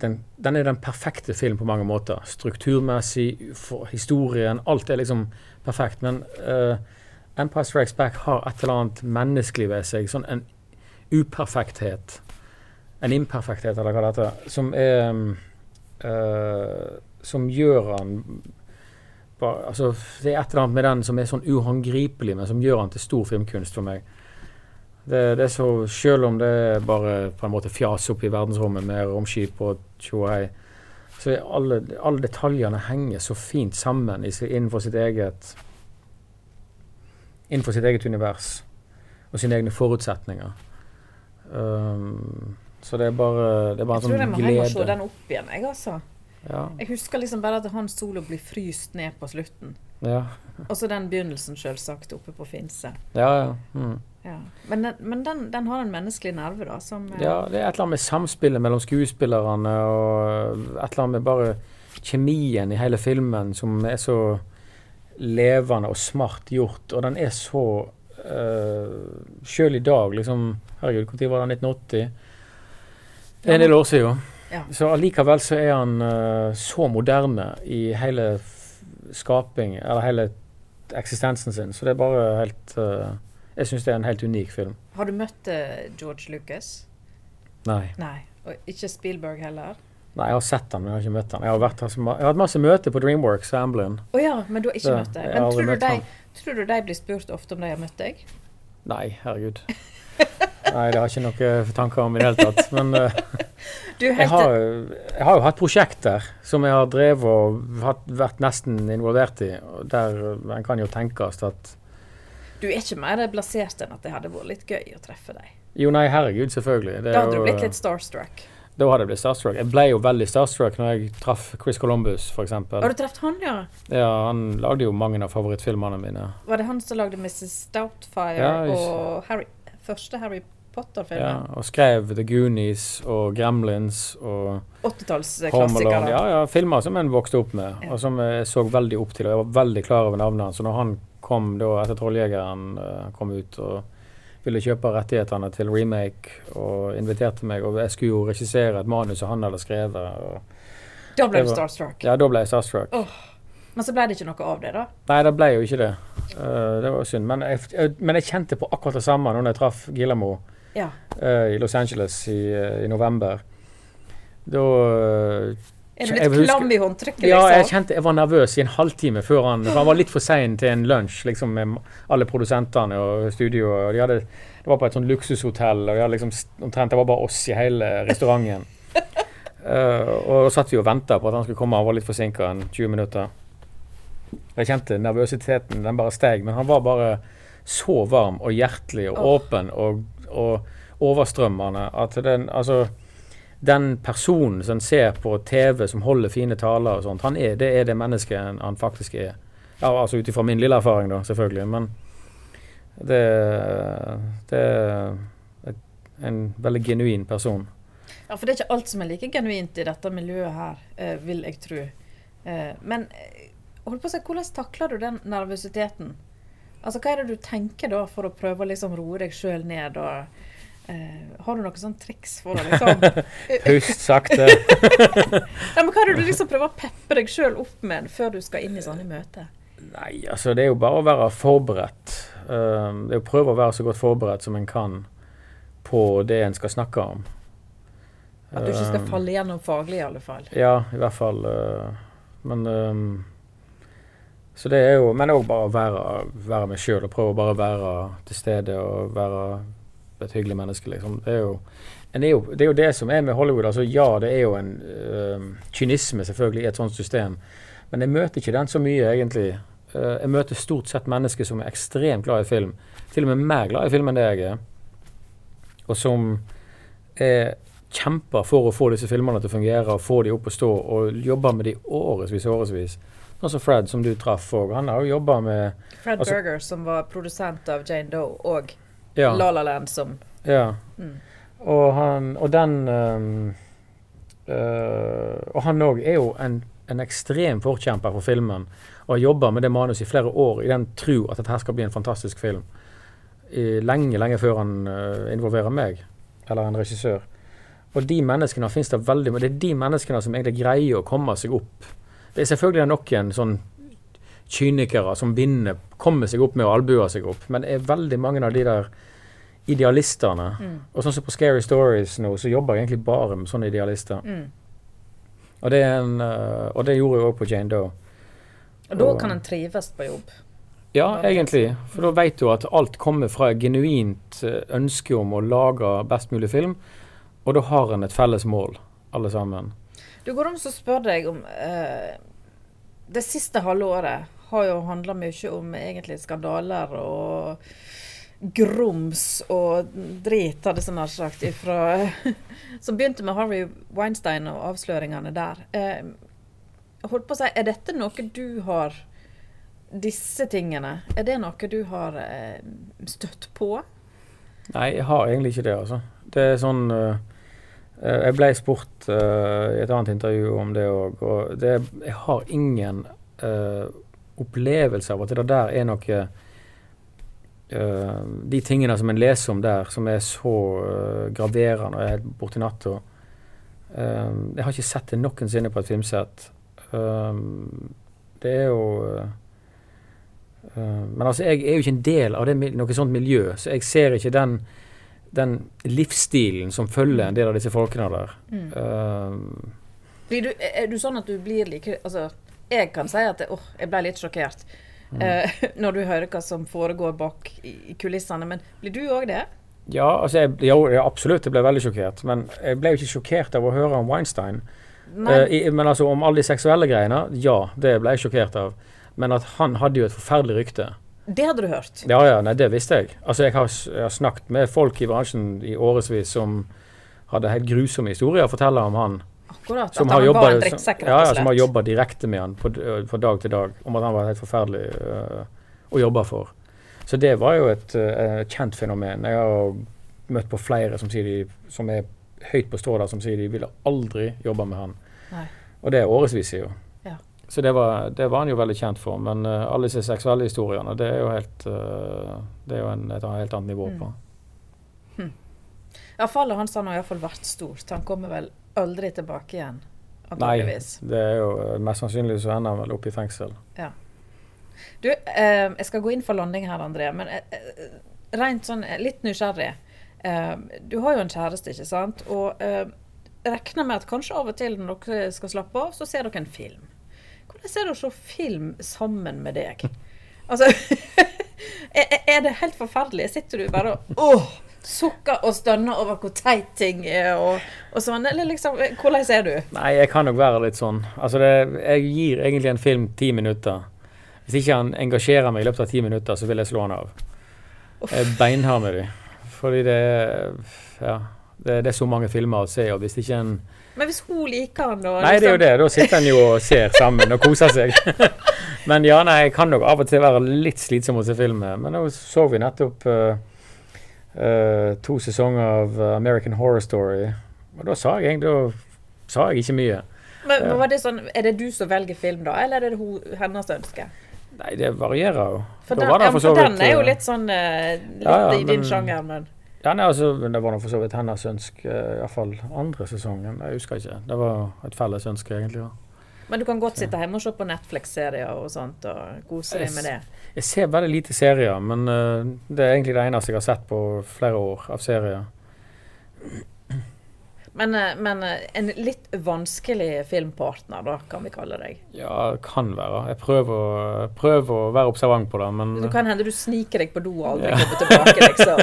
Speaker 1: den, den er den perfekte film på mange måter. Strukturmessig, for historien. Alt er liksom perfekt. Men uh, Empire Strikes Back har et eller annet menneskelig ved seg. Sånn en uperfekthet. En imperfekthet, eller hva det heter. Som er um, uh, Som gjør han bare, altså, Det er et eller annet med den som er sånn uhåndgripelig, men som gjør han til stor filmkunst for meg. Det, det er så, Selv om det er bare på en måte fjas opp i verdensrommet med romskip og tjohei, så er alle, alle detaljene henger så fint sammen i, innenfor sitt eget Innenfor sitt eget univers og sine egne forutsetninger. Um, så det er bare, det er bare
Speaker 2: Jeg tror jeg må
Speaker 1: sånn
Speaker 2: hjem og se den opp igjen, jeg, altså.
Speaker 1: Ja,
Speaker 2: Jeg husker liksom bare at han solo blir fryst ned på slutten.
Speaker 1: ja,
Speaker 2: Og så den begynnelsen, selvsagt, oppe på Finse.
Speaker 1: ja. ja. Mm.
Speaker 2: Ja. Men, den, men den, den har en menneskelig nerve, da, som eh,
Speaker 1: Ja, det er et eller annet med samspillet mellom skuespillerne og et eller annet med bare kjemien i hele filmen som er så levende og smart gjort. Og den er så uh, Sjøl i dag, liksom Herregud, når var det? 1980? Det er en del år siden.
Speaker 2: Ja.
Speaker 1: Så allikevel så er han uh, så moderne i hele skaping, eller hele eksistensen sin. Så det er bare helt uh, Jeg syns det er en helt unik film.
Speaker 2: Har du møtt eh, George Lucas?
Speaker 1: Nei.
Speaker 2: Nei. Og ikke Spielberg heller?
Speaker 1: Nei, jeg har sett han, men jeg har ikke møtt han. Jeg har, vært, jeg har hatt masse møter på Dreamworks og Amblin.
Speaker 2: Å ja, men du har ikke
Speaker 1: Det-
Speaker 2: møtt
Speaker 1: deg.
Speaker 2: Men tror du, de, tror du de blir spurt ofte om de har møtt deg?
Speaker 1: Nei, herregud. Nei, det har jeg ikke noen tanker om i det hele tatt. Men
Speaker 2: Du,
Speaker 1: jeg, har, jeg har jo hatt prosjekter som jeg har drevet og hatt, vært nesten involvert i. Der eh, en kan jo tenkes at
Speaker 2: Du er ikke mer blasert enn at det hadde vært litt gøy å treffe deg.
Speaker 1: Jo, nei, herregud, selvfølgelig. Det
Speaker 2: Da hadde
Speaker 1: jo,
Speaker 2: du blitt
Speaker 1: eh,
Speaker 2: litt starstruck.
Speaker 1: Da hadde jeg blitt starstruck. Jeg ble jo veldig starstruck når jeg traff Chris Columbus, f.eks.
Speaker 2: Har du truffet han, ja?
Speaker 1: Ja, han lagde jo mange av favorittfilmene mine.
Speaker 2: Var det han som lagde Mrs. Doubtfire
Speaker 1: Ja,
Speaker 2: og Harry, første Harry
Speaker 1: Ja,
Speaker 2: Potter-filmen?
Speaker 1: og skrev The Goonies og Gremlins og Home Alone. Ja, ja, filmer som en vokste opp med,
Speaker 2: Ja.
Speaker 1: og som jeg så veldig opp til. Og jeg var veldig klar over navnet hans. Så når han kom da etter 'Trolljegeren' eh, kom ut og ville kjøpe rettighetene til remake, og inviterte meg, og jeg skulle jo regissere et manus som han hadde skrevet, og
Speaker 2: Da ble du starstruck.
Speaker 1: ja, da ble jeg starstruck.
Speaker 2: Oh. Men så ble det ikke noe av det, da?
Speaker 1: Nei, det ble jo ikke det. Uh, det var synd. Men jeg, jeg, men jeg kjente på akkurat det samme når jeg traff Guillermo
Speaker 2: Ja.
Speaker 1: uh, i Los Angeles i, eh, i november. Da uh,
Speaker 2: Er du litt
Speaker 1: husker-
Speaker 2: klam i håndtrykket,
Speaker 1: Ja, jeg
Speaker 2: liksom?
Speaker 1: kjente jeg var nervøs i en halvtime før han For han var litt for sein til en lunsj liksom med alle produsentene og studioet. Og de hadde, det var på et sånt luksushotell, og de hadde liksom omtrent det var bare oss i hele restauranten. Uh, og da satt vi og venta på at han skulle komme. Han var litt forsinka, 20 minutter. Jeg kjente nervøsiteten, den bare steg. Men han var bare så varm og hjertelig og
Speaker 2: oh.
Speaker 1: åpen og, og overstrømmende at den Altså den personen som ser på TV, som holder fine taler og sånt, han er, det er det mennesket han, faktisk er. Ja, altså ut ifra min lille erfaring, da, selvfølgelig. Men det, det er en veldig genuin person.
Speaker 2: Ja, for det er ikke alt som er like genuint i dette miljøet her, eh, vil jeg tro. Eh, men eh, holdt på å si, Hvordan takler du den nervøsiteten? Altså, Hva er det du tenker da for å prøve å liksom roe deg sjøl ned? og eh, Har du noen sånn triks for det? liksom
Speaker 1: Pust sakte.
Speaker 2: ja, men Hva er det du liksom prøver å peppe deg sjøl opp med før du skal inn i sånne møter?
Speaker 1: Nei, altså det er jo bare å være forberedt. Um, det er å prøve å være så godt forberedt som en kan på det en skal snakke om.
Speaker 2: At du ikke skal
Speaker 1: Um,
Speaker 2: falle gjennom faglig, i alle fall.
Speaker 1: Ja, i hvert fall. uh, men um, Så det er jo Men òg bare å være, være meg sjøl og prøve å bare være til stede og være et hyggelig menneske, liksom. Det er jo, en er jo, det, er jo det som er med Hollywood. altså Ja, det er jo en øh, kynisme selvfølgelig i et sånt system, men jeg møter ikke den så mye, egentlig. Uh, jeg møter stort sett mennesker som er ekstremt glad i film. Til og med mer glad i film enn det jeg er. Og som er kjemper for å få disse filmene til å fungere og få de opp og stå, og jobber med de årevis og årevis. Som Fred, som du traff òg. Han har jo jobba med
Speaker 2: Fred
Speaker 1: Altså-
Speaker 2: Berger, som var produsent av Jane Doe, og
Speaker 1: Ja.
Speaker 2: La La Land, som
Speaker 1: ja.
Speaker 2: Mm.
Speaker 1: Og, han, og den um, øh, Og han òg er jo en, en ekstrem forkjemper for filmen. Og har jobba med det manuset i flere år i den tro at dette her skal bli en fantastisk film. I, lenge, lenge før han uh, involverer meg, eller en regissør. Og de menneskene finnes det veldig det er de menneskene som egentlig greier å komme seg opp. Det er selvfølgelig noen sånn kynikere som vinner, kommer seg opp med å albue seg opp, men det er veldig mange av de der idealistene.
Speaker 2: mm.
Speaker 1: Og sånn som på Scary Stories nå, så jobber jeg egentlig bare med sånne idealister.
Speaker 2: Mm.
Speaker 1: Og det, en, øh, og det gjorde jeg òg på Jane Doe.
Speaker 2: Og da kan en trives på jobb.
Speaker 1: Ja, egentlig. For da vet du at alt kommer fra et genuint øh, ønske om å lage best mulig film, og da har en et felles mål, alle sammen.
Speaker 2: Du går om og spør deg om eh, Det siste halve året har jo handla mye om egentlig skandaler og grums og drit, hadde jeg nær sagt, ifra Som begynte med Harvey Weinstein og avsløringene der. Eh, holdt på å si, Er dette noe du har Disse tingene, er det noe du har eh, støtt på?
Speaker 1: Nei, jeg har egentlig ikke det, altså. Det er sånn øh, Jeg ble spurt uh, i et annet intervju om det òg, og det, jeg har ingen uh, opplevelse av at det der er noe uh, De tingene som en leser om der, som er så graverende og er helt borti natta Jeg har ikke sett det noensinne på et filmsett. Det er jo Men altså, jeg er jo ikke en del av det, noe sånt miljø, så jeg ser ikke den, den livsstilen som følger en del av disse folkene der. Um,
Speaker 2: Blir du, er du sånn at du blir like Altså, jeg kan si at åh, jeg ble litt sjokkert
Speaker 1: Mm.
Speaker 2: uh, når du hører hva som foregår bak i, i kulissene, men blir du òg det?
Speaker 1: Ja, altså jeg, ja, absolutt. Jeg ble veldig sjokkert. Men jeg ble jo ikke sjokkert av å høre om Weinstein. Eh, i, men altså om alle de seksuelle greiene, ja, det ble jeg sjokkert av. Men at han hadde jo et forferdelig rykte.
Speaker 2: Det hadde du hørt.
Speaker 1: Ja, ja, nei, det visste jeg. Altså, jeg har, jeg har snakket med folk i bransjen i årevis som hadde helt grusomme historier å fortelle om han.
Speaker 2: Akkurat.
Speaker 1: Som har
Speaker 2: han
Speaker 1: jobba
Speaker 2: drittsekk,
Speaker 1: ja, ja, som har jobba direkte med han på, fra dag til dag. Om at han var helt forferdelig øh, å jobbe for. Så det var jo et øh, kjent fenomen. Jeg har møtt på flere som, de, som er høyt på strå der, som sier de ville aldri jobbe med han.
Speaker 2: Nei.
Speaker 1: Og det er årevis siden.
Speaker 2: Ja.
Speaker 1: Så det var, det var han jo veldig kjent for. Men uh, alle disse seksuelle historiene, det er jo helt uh, Det er jo en, et helt annet nivå
Speaker 2: Mm.
Speaker 1: på.
Speaker 2: Ja, fallet hans har iallfall vært stort. Han kommer vel aldri tilbake igjen,
Speaker 1: Nei, det er jo øh, mest sannsynlig så ender han vel opp i fengsel.
Speaker 2: Du, eh, jeg skal gå inn for landing her, André, men eh, eh, rent sånn eh, litt nysgjerrig. Eh, du har jo en kjæreste, ikke sant? Og eh, regner med at kanskje av og til når dere skal slappe av, så ser dere en film. Hvordan ser å se film sammen med deg? Altså er, det helt forferdelig? Sitter du bare og åh, sukker og stønner over hvor teit ting er, og, og sånn? Eller liksom, hvordan er du?
Speaker 1: Nei, jeg kan nok være litt sånn. Altså, det, jeg gir egentlig en film ti minutter. Hvis ikke han engasjerer meg i løpet av ti minutter, så vil jeg slå han av. Jeg er beinhard med dem. Fordi det Ja. Det, det er så mange filmer å se, og hvis ikke en
Speaker 2: Men hvis hun liker han, da?
Speaker 1: Nei, det er jo
Speaker 2: liksom-
Speaker 1: det. Da sitter en jo og ser sammen og koser seg. Men ja, nei, jeg kan nok av og til være litt slitsom å se film med. Men nå så vi nettopp uh, uh, to sesonger av American Horror Story. Og da sa jeg egentlig Da sa jeg ikke mye.
Speaker 2: Men var det sånn, Er det du som velger film, da, eller er det hun, hennes ønske?
Speaker 1: Nei, det varierer jo.
Speaker 2: For, den,
Speaker 1: var
Speaker 2: ja,
Speaker 1: for
Speaker 2: den er jo
Speaker 1: eh,
Speaker 2: litt sånn uh, Litt
Speaker 1: Ja, ja,
Speaker 2: i din
Speaker 1: men-
Speaker 2: sjanger, men
Speaker 1: Ja, er altså, det var for så vidt hennes ønske, eh, iallfall andre sesongen. Jeg husker ikke. Det var et felles ønske, egentlig. Ja.
Speaker 2: Men du kan godt sitte hjemme og se på Netflix-serier og sånt og kose deg med det.
Speaker 1: Jeg ser veldig lite serier, men uh, det er egentlig det eneste jeg har sett på flere år av serier.
Speaker 2: Men, eh, men eh, en litt vanskelig filmpartner, da, kan vi kalle deg.
Speaker 1: Ja, det kan være. Jeg prøver, prøver å være observant på det, men
Speaker 2: Det kan hende du sniker deg på do og aldri kommer tilbake, liksom.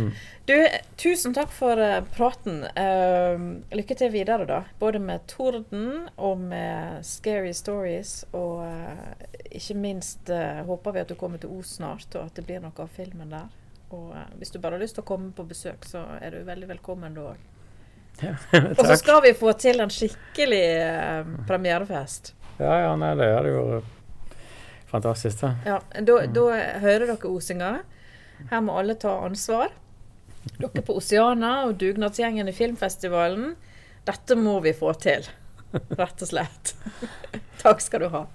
Speaker 2: Du, tusen takk for eh, praten. Uh, lykke til videre, da. Både med Torden og med Scary Stories. Og uh, ikke minst uh, håper vi at du kommer til Os snart, og at det blir noe av filmen der. Og eh, hvis du bare har lyst til å komme på besøk, så er du veldig velkommen da òg. Og så skal vi få til en skikkelig eh, premierefest.
Speaker 1: Ja, ja, nei, det hadde jo fantastisk, det.
Speaker 2: Ja, da, da hører dere osinger. Her må alle ta ansvar. Dere på Oceana og dugnadsgjengen i filmfestivalen. Dette må vi få til, rett og slett. Takk skal du ha.